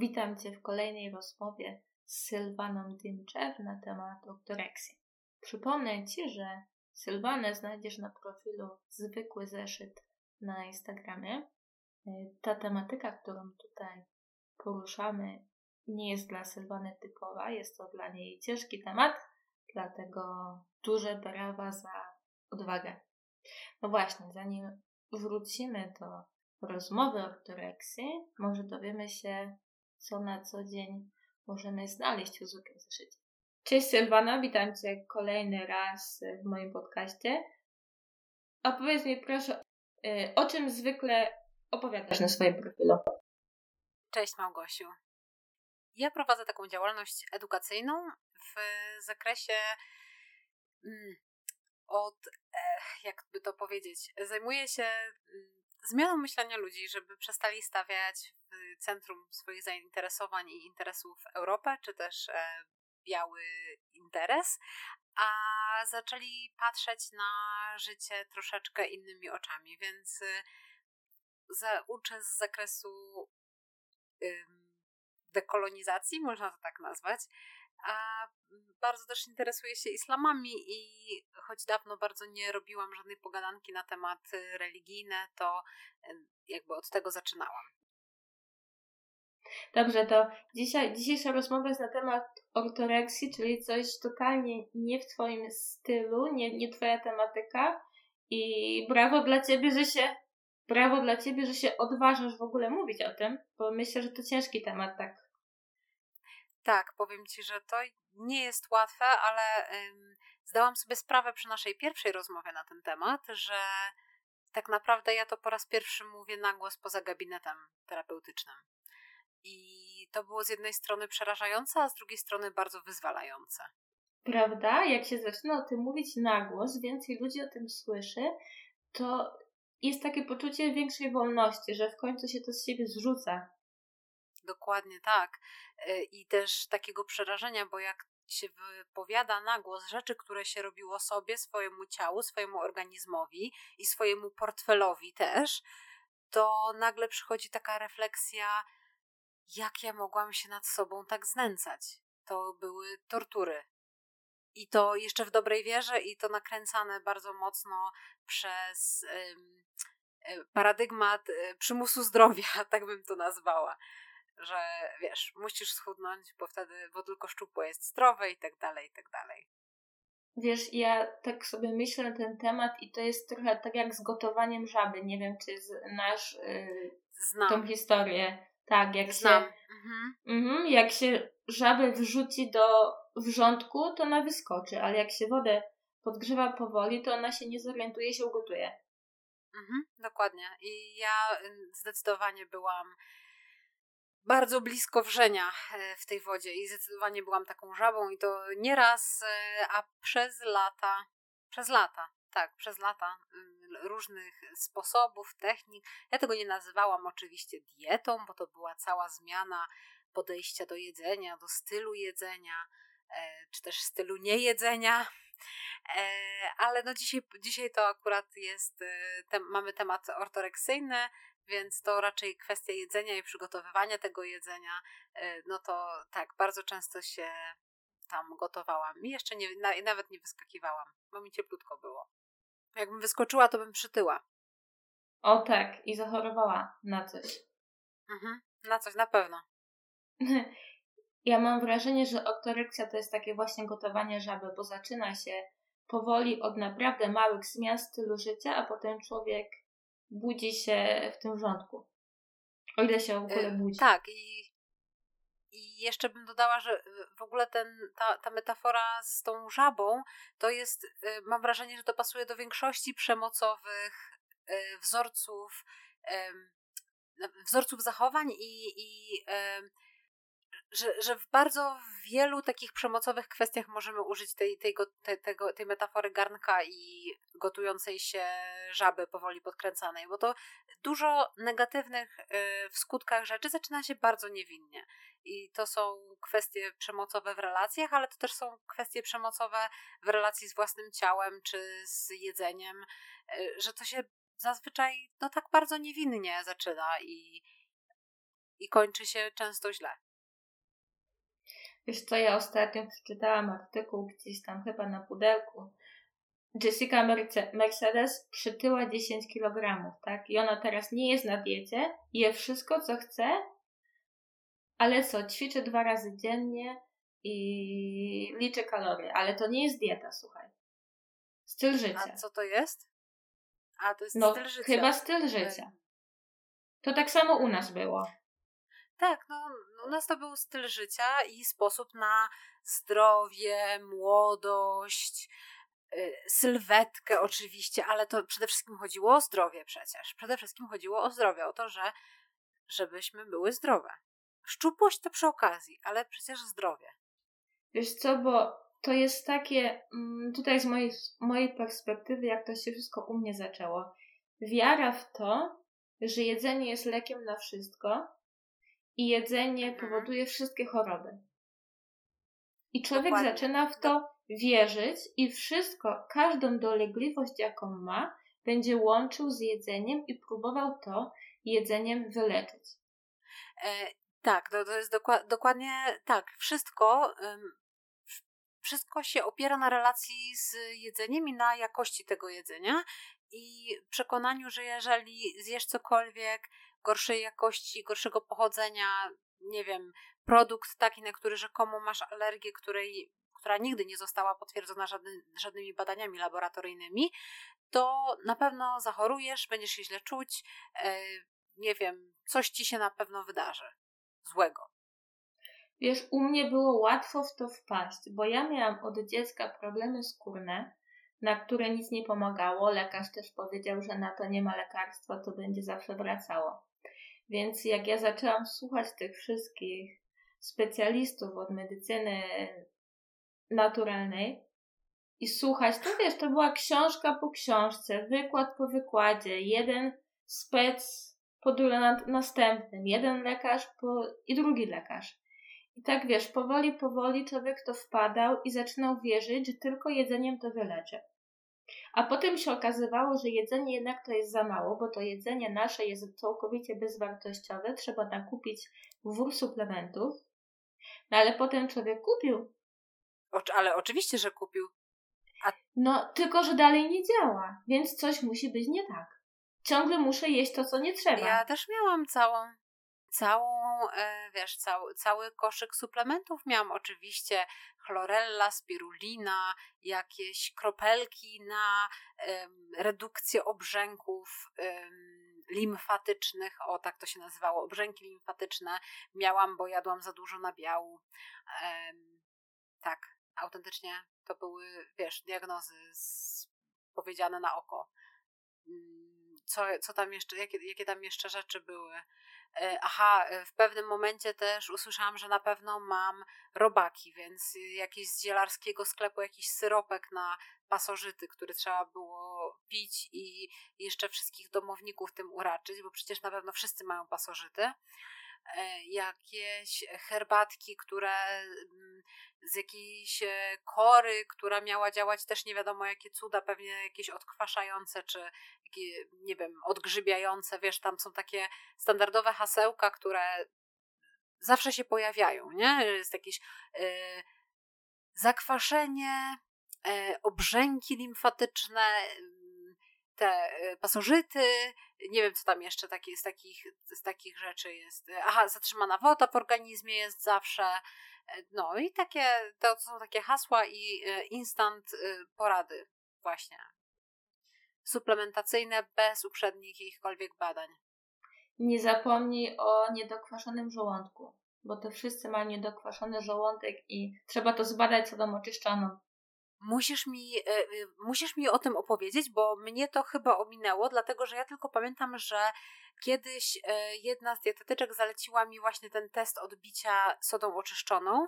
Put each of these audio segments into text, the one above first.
Witam Cię w kolejnej rozmowie z Sylwaną Dymczew na temat ortoreksji. Przypomnę Ci, że Sylwanę znajdziesz na profilu Zwykły Zeszyt na Instagramie. E, ta tematyka, którą tutaj poruszamy, nie jest dla Sylwany typowa, jest to dla niej ciężki temat, dlatego duże brawa za odwagę. No właśnie, zanim wrócimy do rozmowy o ortoreksji, może dowiemy się, co na co dzień możemy znaleźć w zwykłym zeszycie. Cześć Sylwana, witam Cię kolejny raz w moim podcaście. A powiedz mi proszę, y, o czym zwykle opowiadasz na swoim profilu? Cześć Małgosiu. Ja prowadzę taką działalność edukacyjną w zakresie mm, od, jakby to powiedzieć, zajmuję się mm, zmianą myślenia ludzi, żeby przestali stawiać w centrum swoich zainteresowań i interesów Europę, czy też e, biały interes, a zaczęli patrzeć na życie troszeczkę innymi oczami, więc y, uczę z zakresu dekolonizacji, można to tak nazwać, a bardzo też interesuję się islamami i choć dawno bardzo nie robiłam żadnej pogadanki na tematy religijne, to jakby od tego zaczynałam. Dobrze, to dzisiaj, dzisiejsza rozmowa jest na temat ortoreksji, czyli coś totalnie nie w Twoim stylu, nie, nie Twoja tematyka i brawo dla Ciebie, że się brawo dla Ciebie, że się odważasz w ogóle mówić o tym, bo myślę, że to ciężki temat, tak tak, powiem Ci, że to nie jest łatwe, ale zdałam sobie sprawę przy naszej pierwszej rozmowie na ten temat, że tak naprawdę ja to po raz pierwszy mówię na głos poza gabinetem terapeutycznym. I to było z jednej strony przerażające, a z drugiej strony bardzo wyzwalające. Prawda? Jak się zaczyna o tym mówić na głos, więcej ludzi o tym słyszy, to jest takie poczucie większej wolności, że w końcu się to z siebie zrzuca. Dokładnie tak. E, I też takiego przerażenia, bo jak się wypowiada na głos rzeczy, które się robiło sobie, swojemu ciału, swojemu organizmowi i swojemu portfelowi też, to nagle przychodzi taka refleksja, jak ja mogłam się nad sobą tak znęcać. To były tortury. I to jeszcze w dobrej wierze, i to nakręcane bardzo mocno przez e, paradygmat e, przymusu zdrowia, tak bym to nazwała że wiesz, musisz schudnąć, bo wtedy, bo tylko szczupłe jest zdrowe i tak dalej, i tak dalej. Wiesz, ja tak sobie myślę na ten temat i to jest trochę tak jak z gotowaniem żaby. Nie wiem, czy znasz yy, Znam. tą historię. Tak, jak Znam. się, mhm. Mhm, jak się żabę wrzuci do wrzątku, to ona wyskoczy, ale jak się wodę podgrzewa powoli, to ona się nie zorientuje, się ugotuje. Mhm, dokładnie. I ja y, zdecydowanie byłam bardzo blisko wrzenia e, w tej wodzie i zdecydowanie byłam taką żabą i to nie raz, e, a przez lata, przez lata, tak, przez lata mm, różnych sposobów, technik. Ja tego nie nazywałam oczywiście dietą, bo to była cała zmiana podejścia do jedzenia, do stylu jedzenia, e, czy też stylu niejedzenia. Ale no dzisiaj, dzisiaj to akurat jest, mamy temat ortoreksyjny, więc to raczej kwestia jedzenia i przygotowywania tego jedzenia. E, no to tak, bardzo często się tam gotowałam i jeszcze nie, nawet nie wyskakiwałam, bo mi cieplutko było. Jakbym wyskoczyła, to bym przytyła. O tak, i zachorowała na coś. Mhm, na coś, na pewno. Ja mam wrażenie, że oktorekcja to jest takie właśnie gotowanie żaby, bo zaczyna się powoli od naprawdę małych zmian stylu życia, a potem człowiek budzi się w tym rządku. O ile się w ogóle y, budzi. Tak, i, i jeszcze bym dodała, że w ogóle ten, ta, ta metafora z tą żabą to jest, y, mam wrażenie, że to pasuje do większości przemocowych y, wzorców, wzorców zachowań i, i że, że w bardzo wielu takich przemocowych kwestiach możemy użyć tej, tej, tej, tego, tej metafory garnka i gotującej się żaby powoli podkręcanej, bo to dużo negatywnych y, w skutkach rzeczy zaczyna się bardzo niewinnie. I to są kwestie przemocowe w relacjach, ale to też są kwestie przemocowe w relacji z własnym ciałem czy z jedzeniem, y, że to się zazwyczaj no tak bardzo niewinnie zaczyna i i kończy się często źle. Wiesz co, ja ostatnio przeczytałam artykuł gdzieś tam chyba na pudełku. Jessica Mercedes przytyła 10 kg, tak? I ona teraz nie jest na diecie, je wszystko co chce, ale co, ćwiczy dwa razy dziennie i liczy kalorie, ale to nie jest dieta, słuchaj. Styl życia. A co to jest? A, to jest no, styl życia. chyba styl życia. To tak samo u nas było. Tak, no u nas to był styl życia i sposób na zdrowie, młodość, yy, sylwetkę oczywiście, ale to przede wszystkim chodziło o zdrowie przecież. Przede wszystkim chodziło o zdrowie, o to, że żebyśmy były zdrowe. Szczupłość to przy okazji, ale przecież zdrowie. Wiesz co, bo to jest takie, mm, tutaj z mojej, mojej perspektywy, jak to się wszystko u mnie zaczęło. Wiara w to, że jedzenie jest lekiem na wszystko i jedzenie mhm. powoduje wszystkie choroby. I człowiek Dokładnie. zaczyna w to wierzyć i wszystko, każdą dolegliwość, jaką ma, będzie łączył z jedzeniem i próbował to jedzeniem wyleczyć. E, tak, to, to jest dokładnie tak. Wszystko, ym, wszystko się opiera na relacji z jedzeniem i na jakości tego jedzenia i przekonaniu, że jeżeli zjesz cokolwiek gorszej jakości, gorszego pochodzenia, nie wiem, produkt taki, na który rzekomo masz alergię, której, która nigdy nie została potwierdzona żadny, żadnymi badaniami laboratoryjnymi, to na pewno zachorujesz, będziesz się źle czuć, e, nie wiem, coś ci się na pewno wydarzy złego. Wiesz, u mnie było łatwo w to wpaść, bo ja miałam od dziecka problemy skórne, na które nic nie pomagało. Lekarz też powiedział, że na to nie ma lekarstwa, to będzie zawsze wracało. Więc jak ja zaczęłam słuchać tych wszystkich specjalistów od medycyny naturalnej i słuchać, to wiesz, to była książka po książce, wykład po wykładzie, jeden spec po następnym, jeden lekarz po, i drugi lekarz. I tak wiesz, powoli, powoli człowiek to wpadał i zaczynał wierzyć, że tylko jedzeniem to wyleczy. A potem się okazywało, że jedzenie jednak to jest za mało, bo to jedzenie nasze jest całkowicie bezwartościowe. Trzeba nakupić wór suplementów. No ale potem człowiek kupił. O, ale oczywiście, że kupił. A... No, tylko że dalej nie działa, więc coś musi być nie tak. Ciągle muszę jeść to, co nie trzeba. Ja też miałam całą całą, e, wiesz, cały, cały koszyk suplementów miałam oczywiście chlorella, spirulina, jakieś kropelki na um, redukcję obrzęków um, limfatycznych, o tak to się nazywało, obrzęki limfatyczne miałam, bo jadłam za dużo nabiału. Um, tak, autentycznie to były, wiesz, diagnozy z, powiedziane na oko. Mm, co, co tam jeszcze, jakie, jakie tam jeszcze rzeczy były? E, aha, e, w pewnym momencie też usłyszałam, że na pewno mam robaki, więc jakiś z zielarskiego sklepu jakiś syropek na pasożyty, który trzeba było pić i jeszcze wszystkich domowników tym uraczyć, bo przecież na pewno wszyscy mają pasożyty. E, jakieś herbatki, które mm, z jakiejś kory, która miała działać też nie wiadomo jakie cuda, pewnie jakieś odkwaszające, czy nie wiem, odgrzybiające, wiesz, tam są takie standardowe hasełka, które zawsze się pojawiają, nie? Jest jakieś y, zakwaszenie, obrzęki limfatyczne, te pasożyty, nie wiem co tam jeszcze takie, z, takich, z takich rzeczy jest. Aha, zatrzymana woda w organizmie jest zawsze. No i takie, to są takie hasła i instant porady właśnie suplementacyjne bez uprzednich jakichkolwiek badań. Nie zapomnij o niedokwaszonym żołądku, bo to wszyscy mają niedokwaszony żołądek i trzeba to zbadać co do oczyszczoną. Musisz mi, e, e, musisz mi o tym opowiedzieć, bo mnie to chyba ominęło, dlatego że ja tylko pamiętam, że kiedyś e, jedna z dietetyczek zaleciła mi właśnie ten test odbicia sodą oczyszczoną,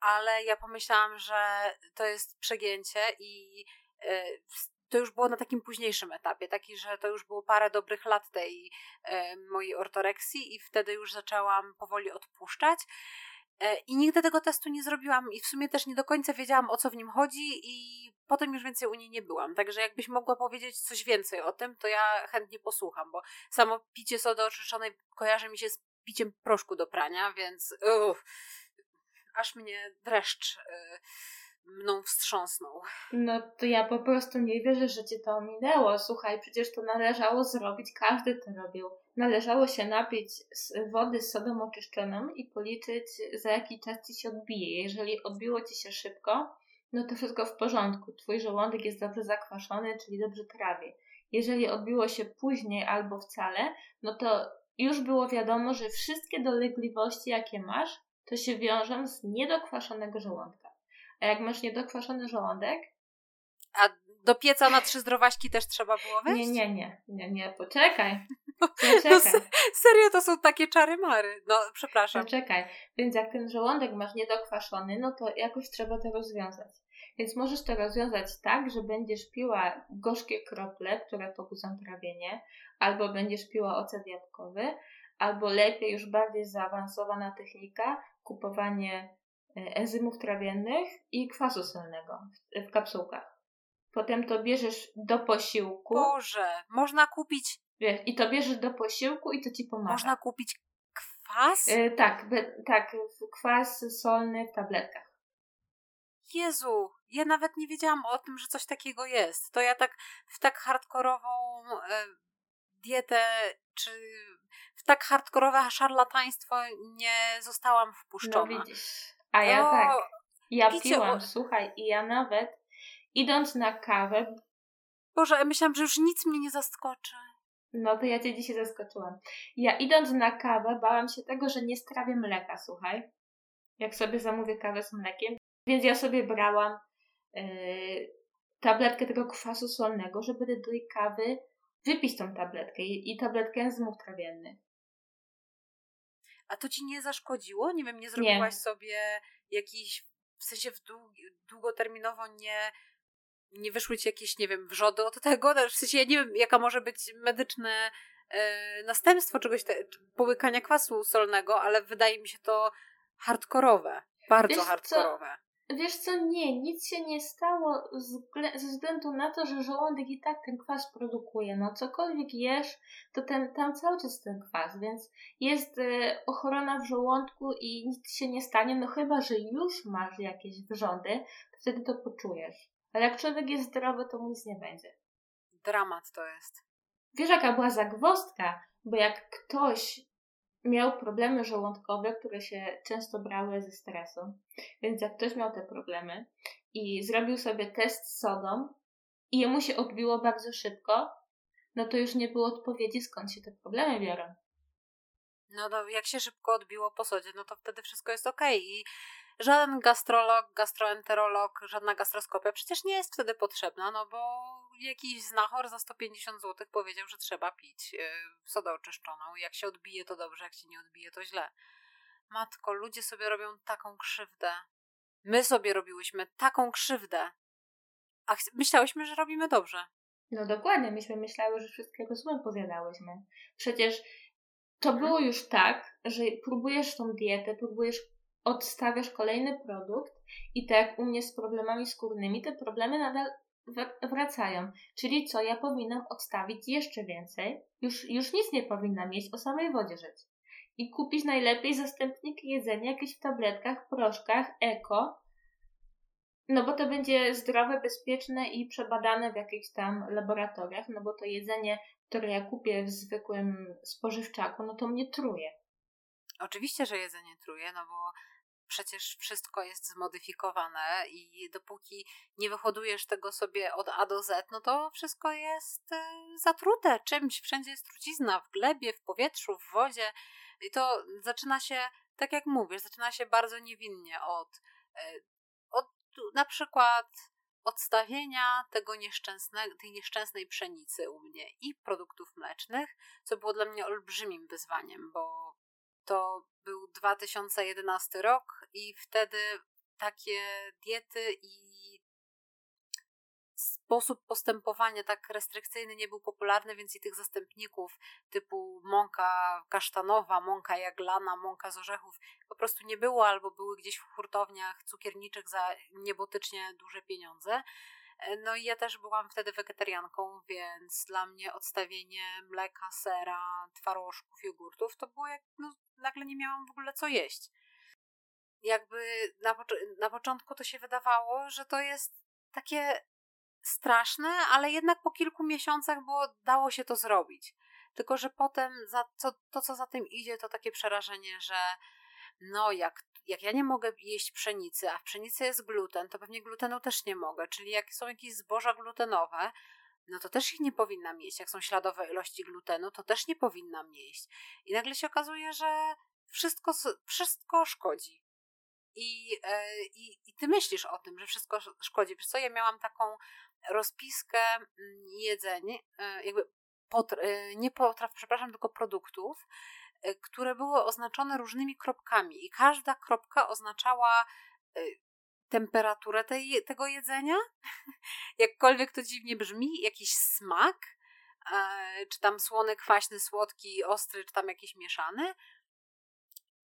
ale ja pomyślałam, że to jest przegięcie i to już było na takim późniejszym etapie, taki, że to już było parę dobrych lat tej mojej ortoreksji i wtedy już zaczęłam powoli odpuszczać. E, I nigdy tego testu nie zrobiłam i w sumie też nie do końca wiedziałam o co w nim chodzi i potem już więcej u niej nie byłam. Także jakbyś mogła powiedzieć coś więcej o tym, to ja chętnie posłucham, bo samo picie sody oczyszczonej kojarzy mi się z piciem proszku do prania, więc uff, aż mnie dreszcz y, mną wstrząsnął. No to ja po prostu nie wierzę, że cię to ominęło. Słuchaj, przecież to należało zrobić, każdy to robił. Należało się napić wody z sodą oczyszczoną i policzyć, za jaki czas ci się odbije. Jeżeli odbiło ci się szybko, no to wszystko w porządku. Twój żołądek jest dobrze zakwaszony, czyli dobrze trawi. Jeżeli odbiło się później albo wcale, no to już było wiadomo, że wszystkie dolegliwości, jakie masz, to się wiążą z niedokwaszonego żołądka. A jak masz niedokwaszony żołądek. A do pieca na trzy zdrowaśki też trzeba było wejść? Nie, nie, nie, nie, nie, poczekaj. poczekaj. No, serio, to są takie czary mary. No, przepraszam. Poczekaj. Więc jak ten żołądek masz niedokwaszony, no to jakoś trzeba to rozwiązać. Więc możesz to rozwiązać tak, że będziesz piła gorzkie krople, które pobudzą trawienie, albo będziesz piła ocet jabłkowy, albo lepiej, już bardziej zaawansowana technika, kupowanie enzymów trawiennych i kwasu solnego w, w kapsułkach. Potem to bierzesz do posiłku. Boże, można kupić. Wiesz, i to bierzesz do posiłku i to ci pomaga. Można kupić kwas? E, tak, be, tak, kwas solny w tabletkach. Jezu, ja nawet nie wiedziałam o tym, że coś takiego jest. To ja tak w tak hardkorową e, dietę, czy w tak hardkorowe szarlataństwo nie zostałam wpuszczona. No widzisz. A ja to... tak. Ja piłam, o... słuchaj, i ja nawet idąc na kawę. Boże, ja myślałam, że już nic mnie nie zaskoczy. No to ja cię dzisiaj zaskoczyłam. Ja idąc na kawę, bałam się tego, że nie strawię mleka, słuchaj. Jak sobie zamówię kawę z mlekiem. Więc ja sobie brałam yy, tabletkę tego kwasu solnego, żeby do tej kawy wypić tą tabletkę i, i tabletkę enzymów trawiennych. A to ci nie zaszkodziło? Nie wiem, nie zrobiłaś nie. sobie jakiś, w sensie w długoterminowo nie, nie wyszły ci jakieś, nie wiem, wrzody od tego? W sensie ja nie wiem, jaka może być medyczne e, następstwo czegoś, te, połykania kwasu solnego, ale wydaje mi się to hardkorowe. Bardzo Wiesz hardkorowe. Wiesz co, nie, nic się nie stało ze względu na to, że żołądek i tak ten kwas produkuje. No cokolwiek jesz, to ten, tam cały czas ten kwas, więc jest y, ochrona w żołądku i nic się nie stanie, no chyba, że już masz jakieś wrządy, to wtedy to poczujesz. Ale jak człowiek jest zdrowy, to mu nic nie będzie. Dramat to jest. Wiesz, jaka była zagwozdka? Bo jak ktoś miał problemy żołądkowe, które się często brały ze stresu. Więc jak ktoś miał te problemy i zrobił sobie test sodą i jemu się odbiło bardzo szybko, no to już nie było odpowiedzi, skąd się te problemy biorą. No, no jak się szybko odbiło po sodzie, no to wtedy wszystko jest ok. I żaden gastrolog, gastroenterolog, żadna gastroskopia przecież nie jest wtedy potrzebna, no bo jakiś znachor za 150 zł powiedział, że trzeba pić yy, sodę oczyszczoną. Jak się odbije, to dobrze, jak się nie odbije, to źle. Matko, ludzie sobie robią taką krzywdę. My sobie robiłyśmy taką krzywdę. A myślałyśmy, że robimy dobrze. No dokładnie, myśmy myślały, że wszystkiego złe pozjadałyśmy. Przecież to mhm. było już tak, że próbujesz tą dietę, próbujesz, odstawiasz kolejny produkt i tak jak u mnie z problemami skórnymi, te problemy nadal wracają. Czyli co, ja powinnam odstawić jeszcze więcej? Już, już nic nie powinnam mieć, o samej wodzie żyć. I kupić najlepiej zastępniki jedzenia jakieś w tabletkach, proszkach, eko, no bo to będzie zdrowe, bezpieczne i przebadane w jakichś tam laboratoriach, no bo to jedzenie, które ja kupię w zwykłym spożywczaku, no to mnie truje. Oczywiście, że jedzenie truje, no bo przecież wszystko jest zmodyfikowane i dopóki nie wyhodujesz tego sobie od A do Z, no to wszystko jest e, zatrute czymś. Wszędzie jest trucizna, w glebie, w powietrzu, w wodzie. I to zaczyna się, tak jak mówisz, zaczyna się bardzo niewinnie od, e, od na przykład odstawienia tego nieszczęsnego, tej nieszczęsnej pszenicy u mnie i produktów mlecznych, co było dla mnie olbrzymim wyzwaniem, bo to był 2011 rok i wtedy takie diety i sposób postępowania tak restrykcyjny nie był popularny, więc i tych zastępników typu mąka kasztanowa, mąka jaglana, mąka z orzechów po prostu nie było albo były gdzieś w hurtowniach cukierniczych za niebotycznie duże pieniądze. E, no i ja też byłam wtedy wegetarianką, więc dla mnie odstawienie mleka, sera, twarożków, jogurtów to było jak no, nagle nie miałam w ogóle co jeść. Jakby na, na początku to się wydawało, że to jest takie straszne, ale jednak po kilku miesiącach było, dało się to zrobić. Tylko, że potem za, co, to, co za tym idzie, to takie przerażenie, że no jak, jak ja nie mogę jeść pszenicy, a w pszenicy jest gluten, to pewnie glutenu też nie mogę. Czyli jak są jakieś zboża glutenowe, no to też ich nie powinnam jeść. Jak są śladowe ilości glutenu, to też nie powinnam jeść. I nagle się okazuje, że wszystko, wszystko szkodzi. I, e, i, I ty myślisz o tym, że wszystko szkodzi. Wiesz co, ja miałam taką rozpiskę mm, jedzeń, e, jakby potr- e, nie potraw, przepraszam, tylko produktów, które były oznaczone różnymi kropkami i każda kropka oznaczała e, temperaturę tej, tego jedzenia, jakkolwiek to dziwnie brzmi, jakiś smak, e, czy tam słony, kwaśny, słodki, ostry, czy tam jakiś mieszany.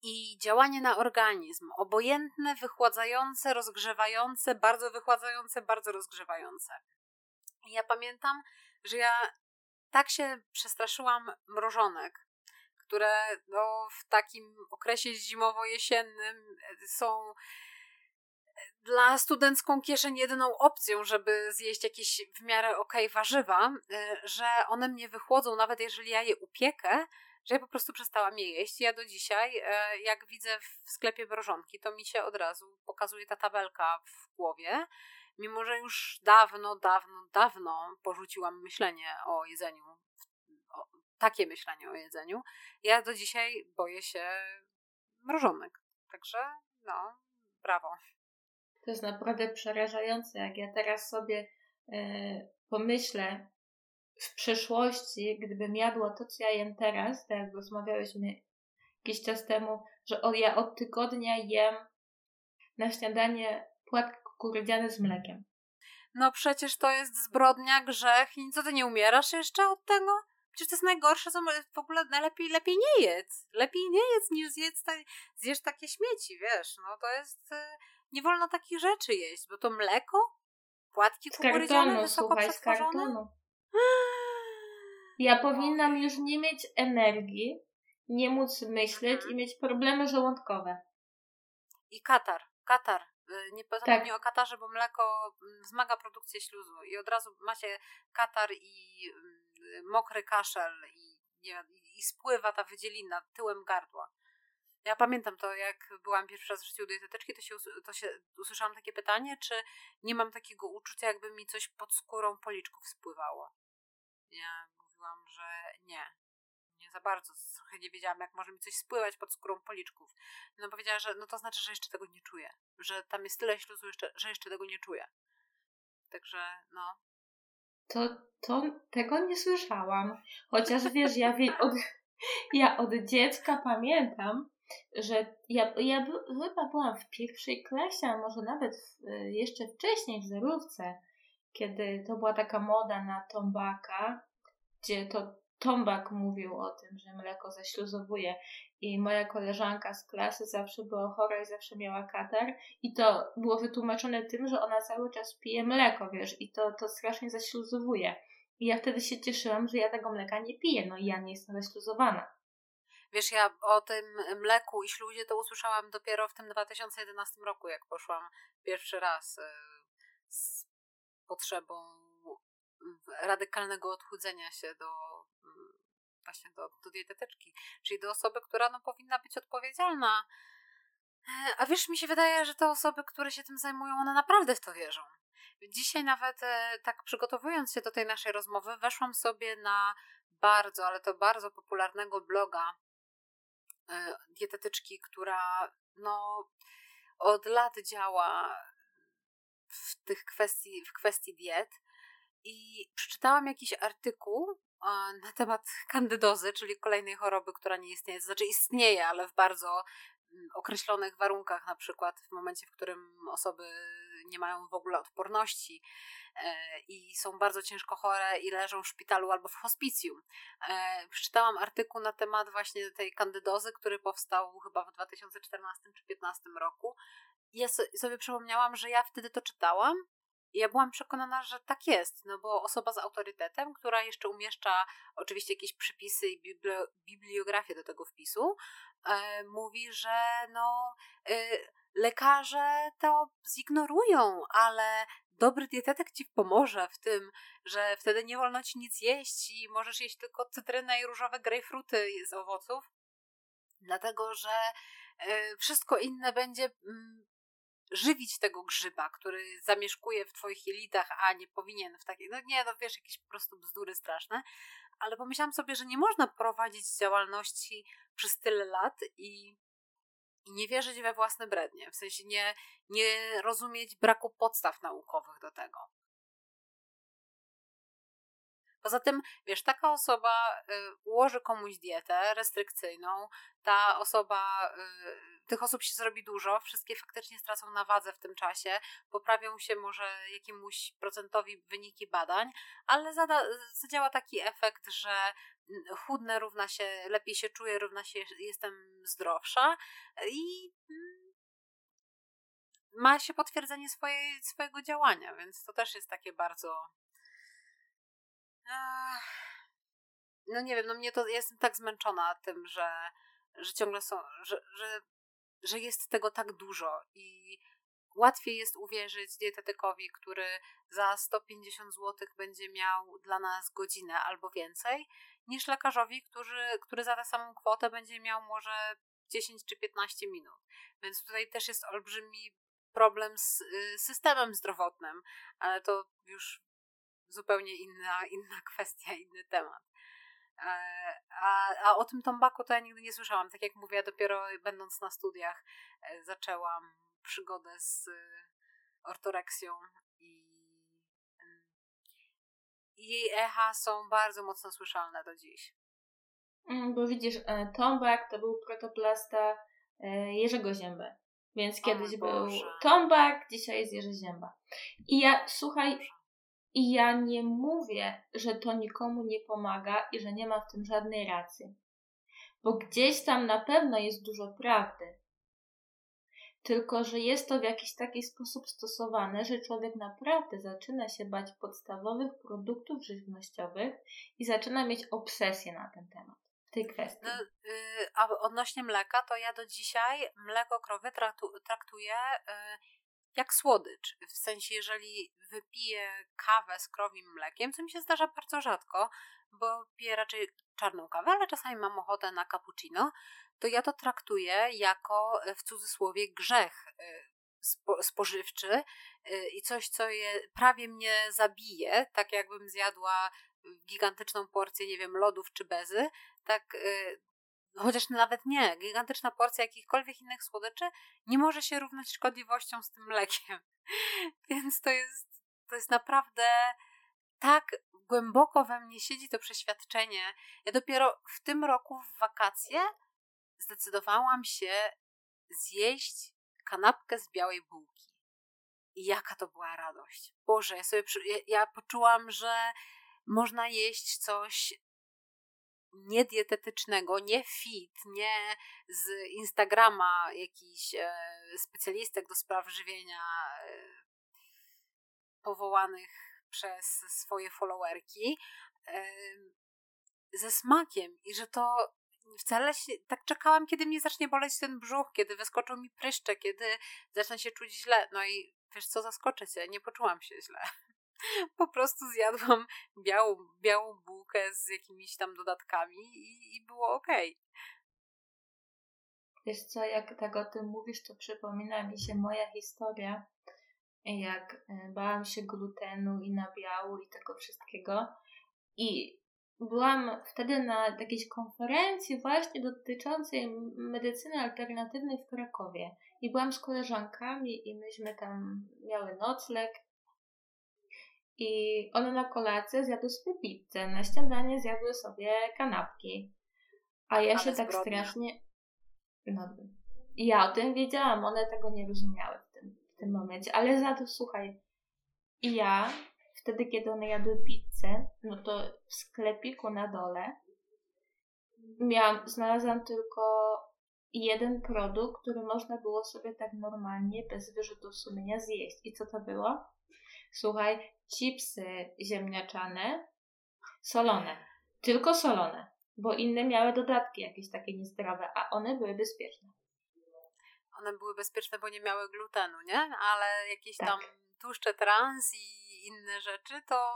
I działanie na organizm, obojętne, wychładzające, rozgrzewające, bardzo wychładzające, bardzo rozgrzewające. I ja pamiętam, że ja tak się przestraszyłam mrożonek, które no, w takim okresie zimowo-jesiennym e, są e, dla studencką kieszeń jedyną opcją, żeby zjeść jakieś w miarę okej okay warzywa, e, że one mnie wychłodzą, nawet jeżeli ja je upiekę, że ja po prostu przestałam je jeść. Ja do dzisiaj, jak widzę w sklepie mrożonki, to mi się od razu pokazuje ta tabelka w głowie, mimo że już dawno, dawno, dawno porzuciłam myślenie o jedzeniu takie myślenie o jedzeniu. Ja do dzisiaj boję się mrożonek. Także no, brawo. To jest naprawdę przerażające, jak ja teraz sobie e, pomyślę w przeszłości, gdybym jadła to, co ja jem teraz, tak jak rozmawiałyśmy jakiś czas temu, że o, ja od tygodnia jem na śniadanie płatki kukurydziane z mlekiem. No przecież to jest zbrodnia, grzech i co ty nie umierasz jeszcze od tego? Przecież to jest najgorsze, co w ogóle najlepiej lepiej nie jedz. Lepiej nie jedz niż zjedz ta, zjesz takie śmieci, wiesz. No to jest... Y, nie wolno takich rzeczy jeść, bo to mleko, płatki kukurydziane wysoko słuchaj, przetworzone. Ja powinnam już nie mieć energii, nie móc myśleć mhm. i mieć problemy żołądkowe. I katar, katar. Y, nie zapomnij tak. o katarze, bo mleko mm, wzmaga produkcję śluzu i od razu macie katar i mm, mokry kaszel i, nie, i spływa ta wydzielina tyłem gardła. Ja pamiętam to, jak byłam pierwszy raz w życiu dietetyczki, to się, to się usłyszałam takie pytanie, czy nie mam takiego uczucia, jakby mi coś pod skórą policzków spływało. Ja mówiłam, że nie. Nie za bardzo. Trochę nie wiedziałam, jak może mi coś spływać pod skórą policzków. No powiedziała, że no to znaczy, że jeszcze tego nie czuję. Że tam jest tyle śluzu, jeszcze, że jeszcze tego nie czuję. Także no, to, to tego nie słyszałam. Chociaż wiesz, ja od, ja od dziecka pamiętam, że ja, ja chyba byłam w pierwszej klasie, a może nawet w, jeszcze wcześniej w zerówce, kiedy to była taka moda na tombaka, gdzie to tombak mówił o tym, że mleko zaśluzowuje i moja koleżanka z klasy zawsze była chora i zawsze miała katar i to było wytłumaczone tym, że ona cały czas pije mleko, wiesz, i to, to strasznie zaśluzowuje. I ja wtedy się cieszyłam, że ja tego mleka nie piję, no i ja nie jestem zaśluzowana. Wiesz, ja o tym mleku i śluzie to usłyszałam dopiero w tym 2011 roku, jak poszłam pierwszy raz y, z potrzebą radykalnego odchudzenia się do właśnie do, do dietetyczki, czyli do osoby, która no, powinna być odpowiedzialna. E, a wiesz, mi się wydaje, że te osoby, które się tym zajmują, one naprawdę w to wierzą. Dzisiaj nawet e, tak przygotowując się do tej naszej rozmowy, weszłam sobie na bardzo, ale to bardzo popularnego bloga e, dietetyczki, która no od lat działa w tych kwestii, w kwestii diet i przeczytałam jakiś artykuł na temat kandydozy, czyli kolejnej choroby, która nie istnieje. Znaczy istnieje, ale w bardzo mm, określonych warunkach, na przykład w momencie, w którym osoby nie mają w ogóle odporności e, i są bardzo ciężko chore i leżą w szpitalu albo w hospicjum. E, przeczytałam artykuł na temat właśnie tej kandydozy, który powstał chyba w 2014 czy 2015 roku. Ja sobie przypomniałam, że ja wtedy to czytałam Ja byłam przekonana, że tak jest, no bo osoba z autorytetem, która jeszcze umieszcza oczywiście jakieś przypisy i bibliografię do tego wpisu, e, mówi, że no, e, lekarze to zignorują, ale dobry dietetyk ci pomoże w tym, że wtedy nie wolno ci nic jeść i możesz jeść tylko cytrynę i różowe grejpfruty z owoców, dlatego że e, wszystko inne będzie mm, żywić tego grzyba, który zamieszkuje w twoich jelitach, a nie powinien w takiej, no nie, no wiesz, jakieś po prostu bzdury straszne, ale pomyślałam sobie, że nie można prowadzić działalności przez tyle lat i, i nie wierzyć we własne brednie, w sensie nie, nie rozumieć braku podstaw naukowych do tego. Poza tym, wiesz, taka osoba y, ułoży komuś dietę restrykcyjną, ta osoba, y, tych osób się zrobi dużo, wszystkie faktycznie stracą na wadze w tym czasie, poprawią się może jakiemuś procentowi wyniki badań, ale zada, zadziała taki efekt, że chudne równa się, lepiej się czuję, równa się jestem zdrowsza i mm, ma się potwierdzenie swojego działania, więc to też jest takie bardzo no nie wiem, no mnie to, ja jestem tak zmęczona tym, że, że ciągle są, że, że, że jest tego tak dużo i łatwiej jest uwierzyć dietetykowi, który za 150 zł będzie miał dla nas godzinę albo więcej, niż lekarzowi, który, który za tę samą kwotę będzie miał może 10 czy 15 minut. Więc tutaj też jest olbrzymi problem z y, systemem zdrowotnym, ale to już zupełnie inna, inna kwestia, inny temat. E, a, a o tym tombaku to ja nigdy nie słyszałam. Tak jak mówię, dopiero będąc na studiach e, zaczęłam przygodę z ortoreksją i, i jej echa są bardzo mocno słyszalne do dziś. Mm, bo widzisz, e, tombak to był protoplasta Jerzego Ziębę. Więc kiedyś był tombak, dzisiaj jest Jerzy Zięba. I ja, słuchaj, i ja nie mówię, że to nikomu nie pomaga i że nie ma w tym żadnej racji. Bo gdzieś tam na pewno jest dużo prawdy. Tylko, że jest to w jakiś taki sposób stosowane, że człowiek naprawdę zaczyna się bać podstawowych produktów żywnościowych i zaczyna mieć obsesję na ten temat. W tej kwestii. No, yy, a odnośnie mleka, to ja do dzisiaj mleko krowy traktuję yy, jak słodycz. W sensie, jeżeli wypiję kawę z krowim mlekiem, co mi się zdarza bardzo rzadko, bo piję raczej czarną kawę, ale czasami mam ochotę na cappuccino, to ja to traktuję jako w cudzysłowie grzech y, spożywczy y, i coś, co je prawie mnie zabije, tak jakbym zjadła gigantyczną porcję, nie wiem, lodów czy bezy, tak chociaż nawet nie, gigantyczna porcja jakichkolwiek innych słodyczy nie może się równać szkodliwością z tym mlekiem. Więc to jest, to jest naprawdę tak głęboko we mnie siedzi to przeświadczenie. Ja dopiero w tym roku w wakacje zdecydowałam się zjeść kanapkę z białej bułki. I jaka to była radość. Boże, ja sobie ja, ja poczułam, że można jeść coś niedietetycznego, nie fit, nie z Instagrama jakiś e, specjalistek do spraw żywienia e, powołanych przez swoje followerki e, ze smakiem i że to wcale się, tak czekałam, kiedy mnie zacznie boleć ten brzuch, kiedy wyskoczą mi pryszcze, kiedy zacznę się czuć źle. No i wiesz co, zaskoczę cię, nie poczułam się źle. po prostu zjadłam białą, białą bułkę z jakimiś tam dodatkami i, i było ok. Wiesz co, jak tak o tym mówisz, to przypomina mi się moja historia, jak e, bałam się glutenu i nabiału i tego wszystkiego. I byłam wtedy na jakiejś konferencji właśnie dotyczącej medycyny alternatywnej w Krakowie. I byłam z koleżankami i myśmy tam miały nocleg i one na kolację zjadły sobie pizzę, na śniadanie zjadły sobie kanapki. A ja Ale się tak strasznie. No, ja o tym wiedziałam, one tego nie rozumiały w tym, w tym momencie. Ale za to słuchaj, i ja wtedy, kiedy one jadły pizzę, no to w sklepiku na dole miałam, znalazłam tylko jeden produkt, który można było sobie tak normalnie, bez wyrzutu sumienia zjeść. I co to było? Słuchaj, chipsy ziemniaczane, solone. Tylko solone. Bo inne miały dodatki jakieś takie niezdrowe, a one były bezpieczne. One były bezpieczne, bo nie miały glutenu, nie? Ale jakieś Tak. tam tłuszcze trans i inne rzeczy, to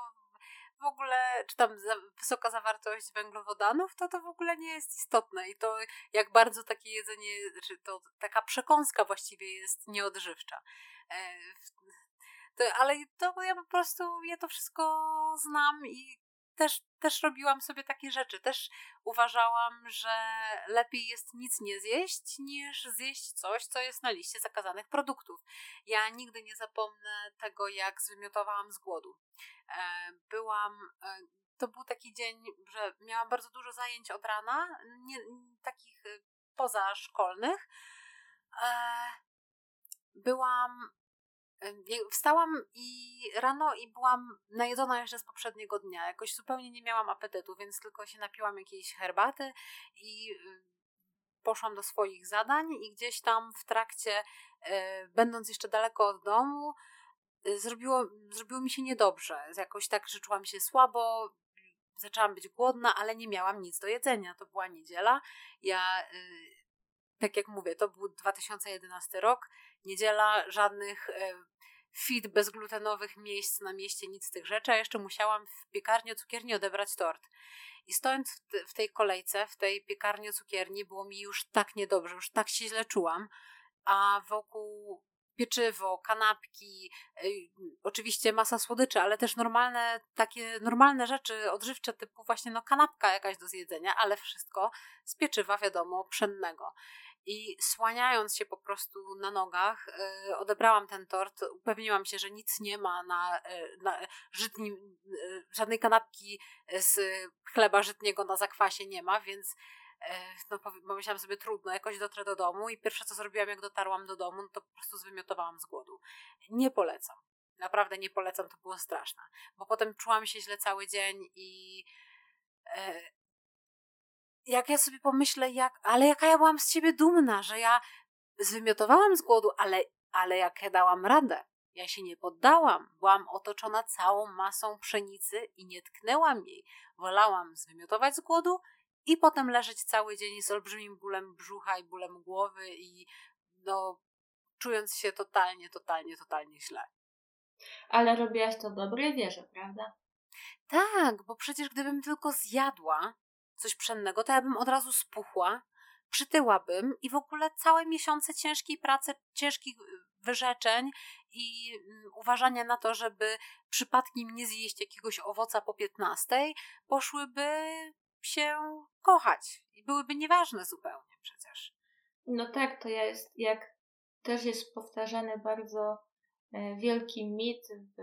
w ogóle, czy tam za, wysoka zawartość węglowodanów, to to w ogóle nie jest istotne. I to jak bardzo takie jedzenie, czy to taka przekąska właściwie jest nieodżywcza. E, to, ale to ja po prostu, ja to wszystko znam i też, też robiłam sobie takie rzeczy. Też uważałam, że lepiej jest nic nie zjeść, niż zjeść coś, co jest na liście zakazanych produktów. Ja nigdy nie zapomnę tego, jak zwymiotowałam z głodu. E, Byłam. e, To był taki dzień, że miałam bardzo dużo zajęć od rana, nie, takich e, pozaszkolnych. Byłam Wstałam i rano i byłam najedzona jeszcze z poprzedniego dnia. Jakoś zupełnie nie miałam apetytu, więc tylko się napiłam jakiejś herbaty i y, poszłam do swoich zadań i gdzieś tam w trakcie, e, będąc jeszcze daleko od domu, y, zrobiło, zrobiło mi się niedobrze. Jakoś tak, że czułam się słabo, zaczęłam być głodna, ale nie miałam nic do jedzenia. To była niedziela. Ja, y, tak jak mówię, to był 2011 rok. Niedziela, żadnych e, fit bezglutenowych miejsc na mieście, nic z tych rzeczy, a jeszcze musiałam w piekarni cukierni odebrać tort. I stojąc w, te- w tej kolejce, w tej piekarni cukierni, było mi już tak niedobrze, już tak się źle czułam, a wokół pieczywo, kanapki, y, oczywiście masa słodyczy, ale też normalne, takie normalne rzeczy odżywcze typu właśnie no kanapka jakaś do zjedzenia, ale wszystko z pieczywa wiadomo pszennego. I słaniając się po prostu na nogach, y, odebrałam ten tort, upewniłam się, że nic nie ma na, y, na y, żadnej kanapki z chleba żytniego na zakwasie nie ma, więc e, no, pomyślałam sobie trudno, jakoś dotrę do domu i pierwsze co zrobiłam jak dotarłam do domu, no to po prostu zwymiotowałam z głodu. Nie polecam. Naprawdę nie polecam, to było straszne. Bo potem czułam się źle cały dzień i e, jak ja sobie pomyślę, jak, ale jaka ja byłam z siebie dumna, że ja zwymiotowałam z głodu, ale, ale jak ja dałam radę. Ja się nie poddałam. Byłam otoczona całą masą pszenicy i nie tknęłam jej. Wolałam zwymiotować z głodu i potem leżeć cały dzień z olbrzymim bólem brzucha i bólem głowy i no, czując się totalnie, totalnie, totalnie źle. Ale robiłaś to w dobrej wierze, prawda? Tak, bo przecież gdybym tylko zjadła coś pszennego, to ja bym od razu spuchła, przytyłabym i w ogóle całe miesiące ciężkiej pracy, ciężkich wyrzeczeń i mm, uważania na to, żeby przypadkiem nie zjeść jakiegoś owoca po 15, poszłyby się kochać i byłyby nieważne zupełnie przecież. No tak, to jest jak też jest powtarzany bardzo e, wielki mit w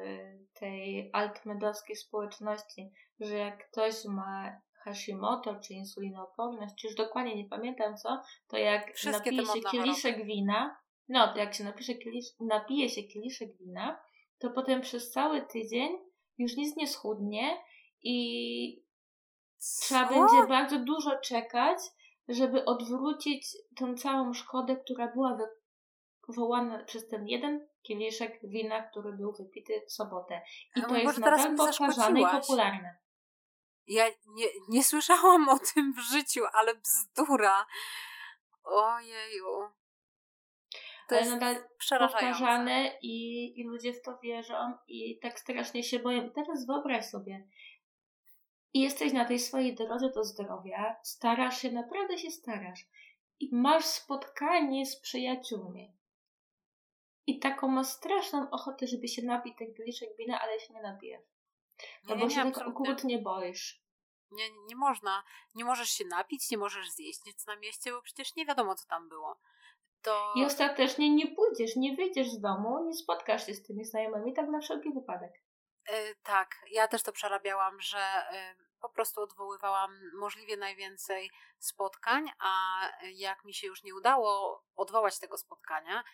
tej altmedowskiej społeczności, że jak ktoś ma Hashimoto czy insulinooporność, czy już dokładnie nie pamiętam co, to jak Wszystkie napije się kieliszek wina, no to jak się napisze kielisz, napije się kieliszek wina, to potem przez cały tydzień już nic nie schudnie i trzeba Co? będzie bardzo dużo czekać, żeby odwrócić tą całą szkodę, która była wywołana przez ten jeden kieliszek wina, który był wypity w sobotę. I to jest nadal powtarzane i popularne. Ja nie, nie słyszałam o tym w życiu, ale bzdura. Ojeju. To Ale jest nadal przerażające. powtarzane i, i ludzie w to wierzą i tak strasznie się boją. Teraz wyobraź sobie, i jesteś na tej swojej drodze do zdrowia, starasz się, naprawdę się starasz i masz spotkanie z przyjaciółmi. I taką masz straszną ochotę, żeby się napić ten kieliszek wina, ale się nie napijesz. No Nie, bo nie, się nie, tak okrutnie boisz. Nie, nie można. Nie możesz się napić, nie możesz zjeść nic na mieście, bo przecież nie wiadomo, co tam było. To... I ostatecznie nie pójdziesz, nie wyjdziesz z domu, nie spotkasz się z tymi znajomymi, tak na wszelki wypadek. E, tak, ja też to przerabiałam, że e, po prostu odwoływałam możliwie najwięcej spotkań, a jak mi się już nie udało odwołać tego spotkania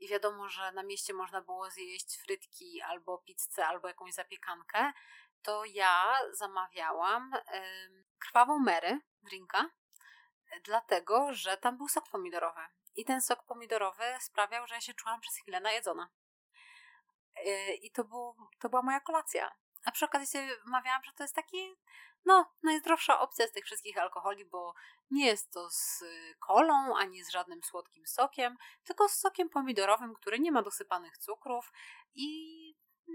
i wiadomo, że na mieście można było zjeść frytki albo pizzę, albo jakąś zapiekankę, to ja zamawiałam krwawą Mary drinka, dlatego, że tam był sok pomidorowy. I ten sok pomidorowy sprawiał, że ja się czułam przez chwilę najedzona. Y, I to, był, to była moja kolacja. A przy okazji sobie mawiałam, że to jest taki, no, najzdrowsza opcja z tych wszystkich alkoholi, bo nie jest to z kolą, ani z żadnym słodkim sokiem, tylko z sokiem pomidorowym, który nie ma dosypanych cukrów i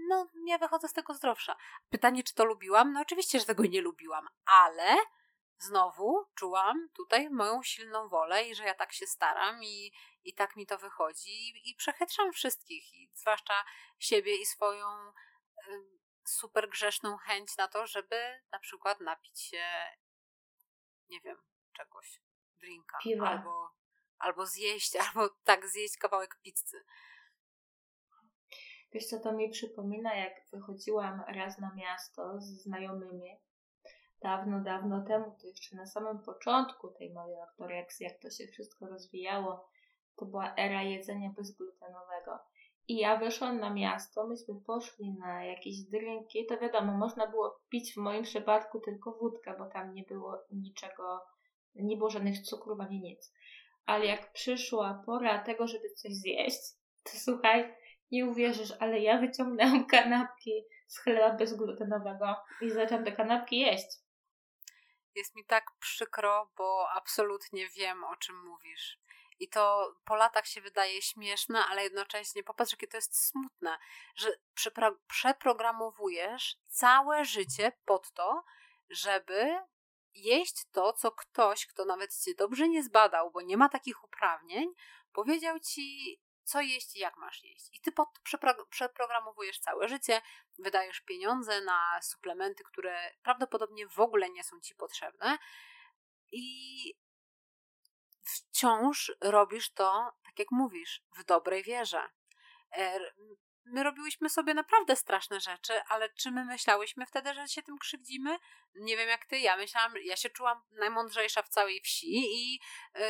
no, ja wychodzę z tego zdrowsza. Pytanie, czy to lubiłam? No oczywiście, że tego nie lubiłam, ale znowu czułam tutaj moją silną wolę i że ja tak się staram i, i tak mi to wychodzi i przechytrzam wszystkich, i zwłaszcza siebie i swoją super grzeszną chęć na to, żeby na przykład napić się, nie wiem, czegoś, drinka, Piwa. albo, albo zjeść, albo tak, zjeść kawałek pizzy. Wiesz co, to mi przypomina, jak wychodziłam raz na miasto z znajomymi dawno, dawno temu, to jeszcze na samym początku tej mojej ortoreksji, jak to się wszystko rozwijało, to była era jedzenia bezglutenowego. I ja wyszłam na miasto, myśmy poszli na jakieś drinki, to wiadomo, można było pić w moim przypadku tylko wódkę, bo tam nie było niczego, nie było żadnych cukrów ani nic. Ale jak przyszła pora tego, żeby coś zjeść, to słuchaj, nie uwierzysz, ale ja wyciągnęłam kanapki z chleba bezglutenowego i zaczęłam te kanapki jeść. Jest mi tak przykro, bo absolutnie wiem, o czym mówisz. I to po latach się wydaje śmieszne, ale jednocześnie popatrz, jakie to jest smutne, że przepro przeprogramowujesz całe życie pod to, żeby jeść to, co ktoś, kto nawet cię dobrze nie zbadał, bo nie ma takich uprawnień, powiedział ci, co jeść i jak masz jeść. I ty pod, przepro, przeprogramowujesz całe życie, wydajesz pieniądze na suplementy, które prawdopodobnie w ogóle nie są ci potrzebne i wciąż robisz to, tak jak mówisz, w dobrej wierze. Er, my robiłyśmy sobie naprawdę straszne rzeczy, ale czy my myślałyśmy wtedy, że się tym krzywdzimy? Nie wiem jak ty, ja myślałam, ja się czułam najmądrzejsza w całej wsi i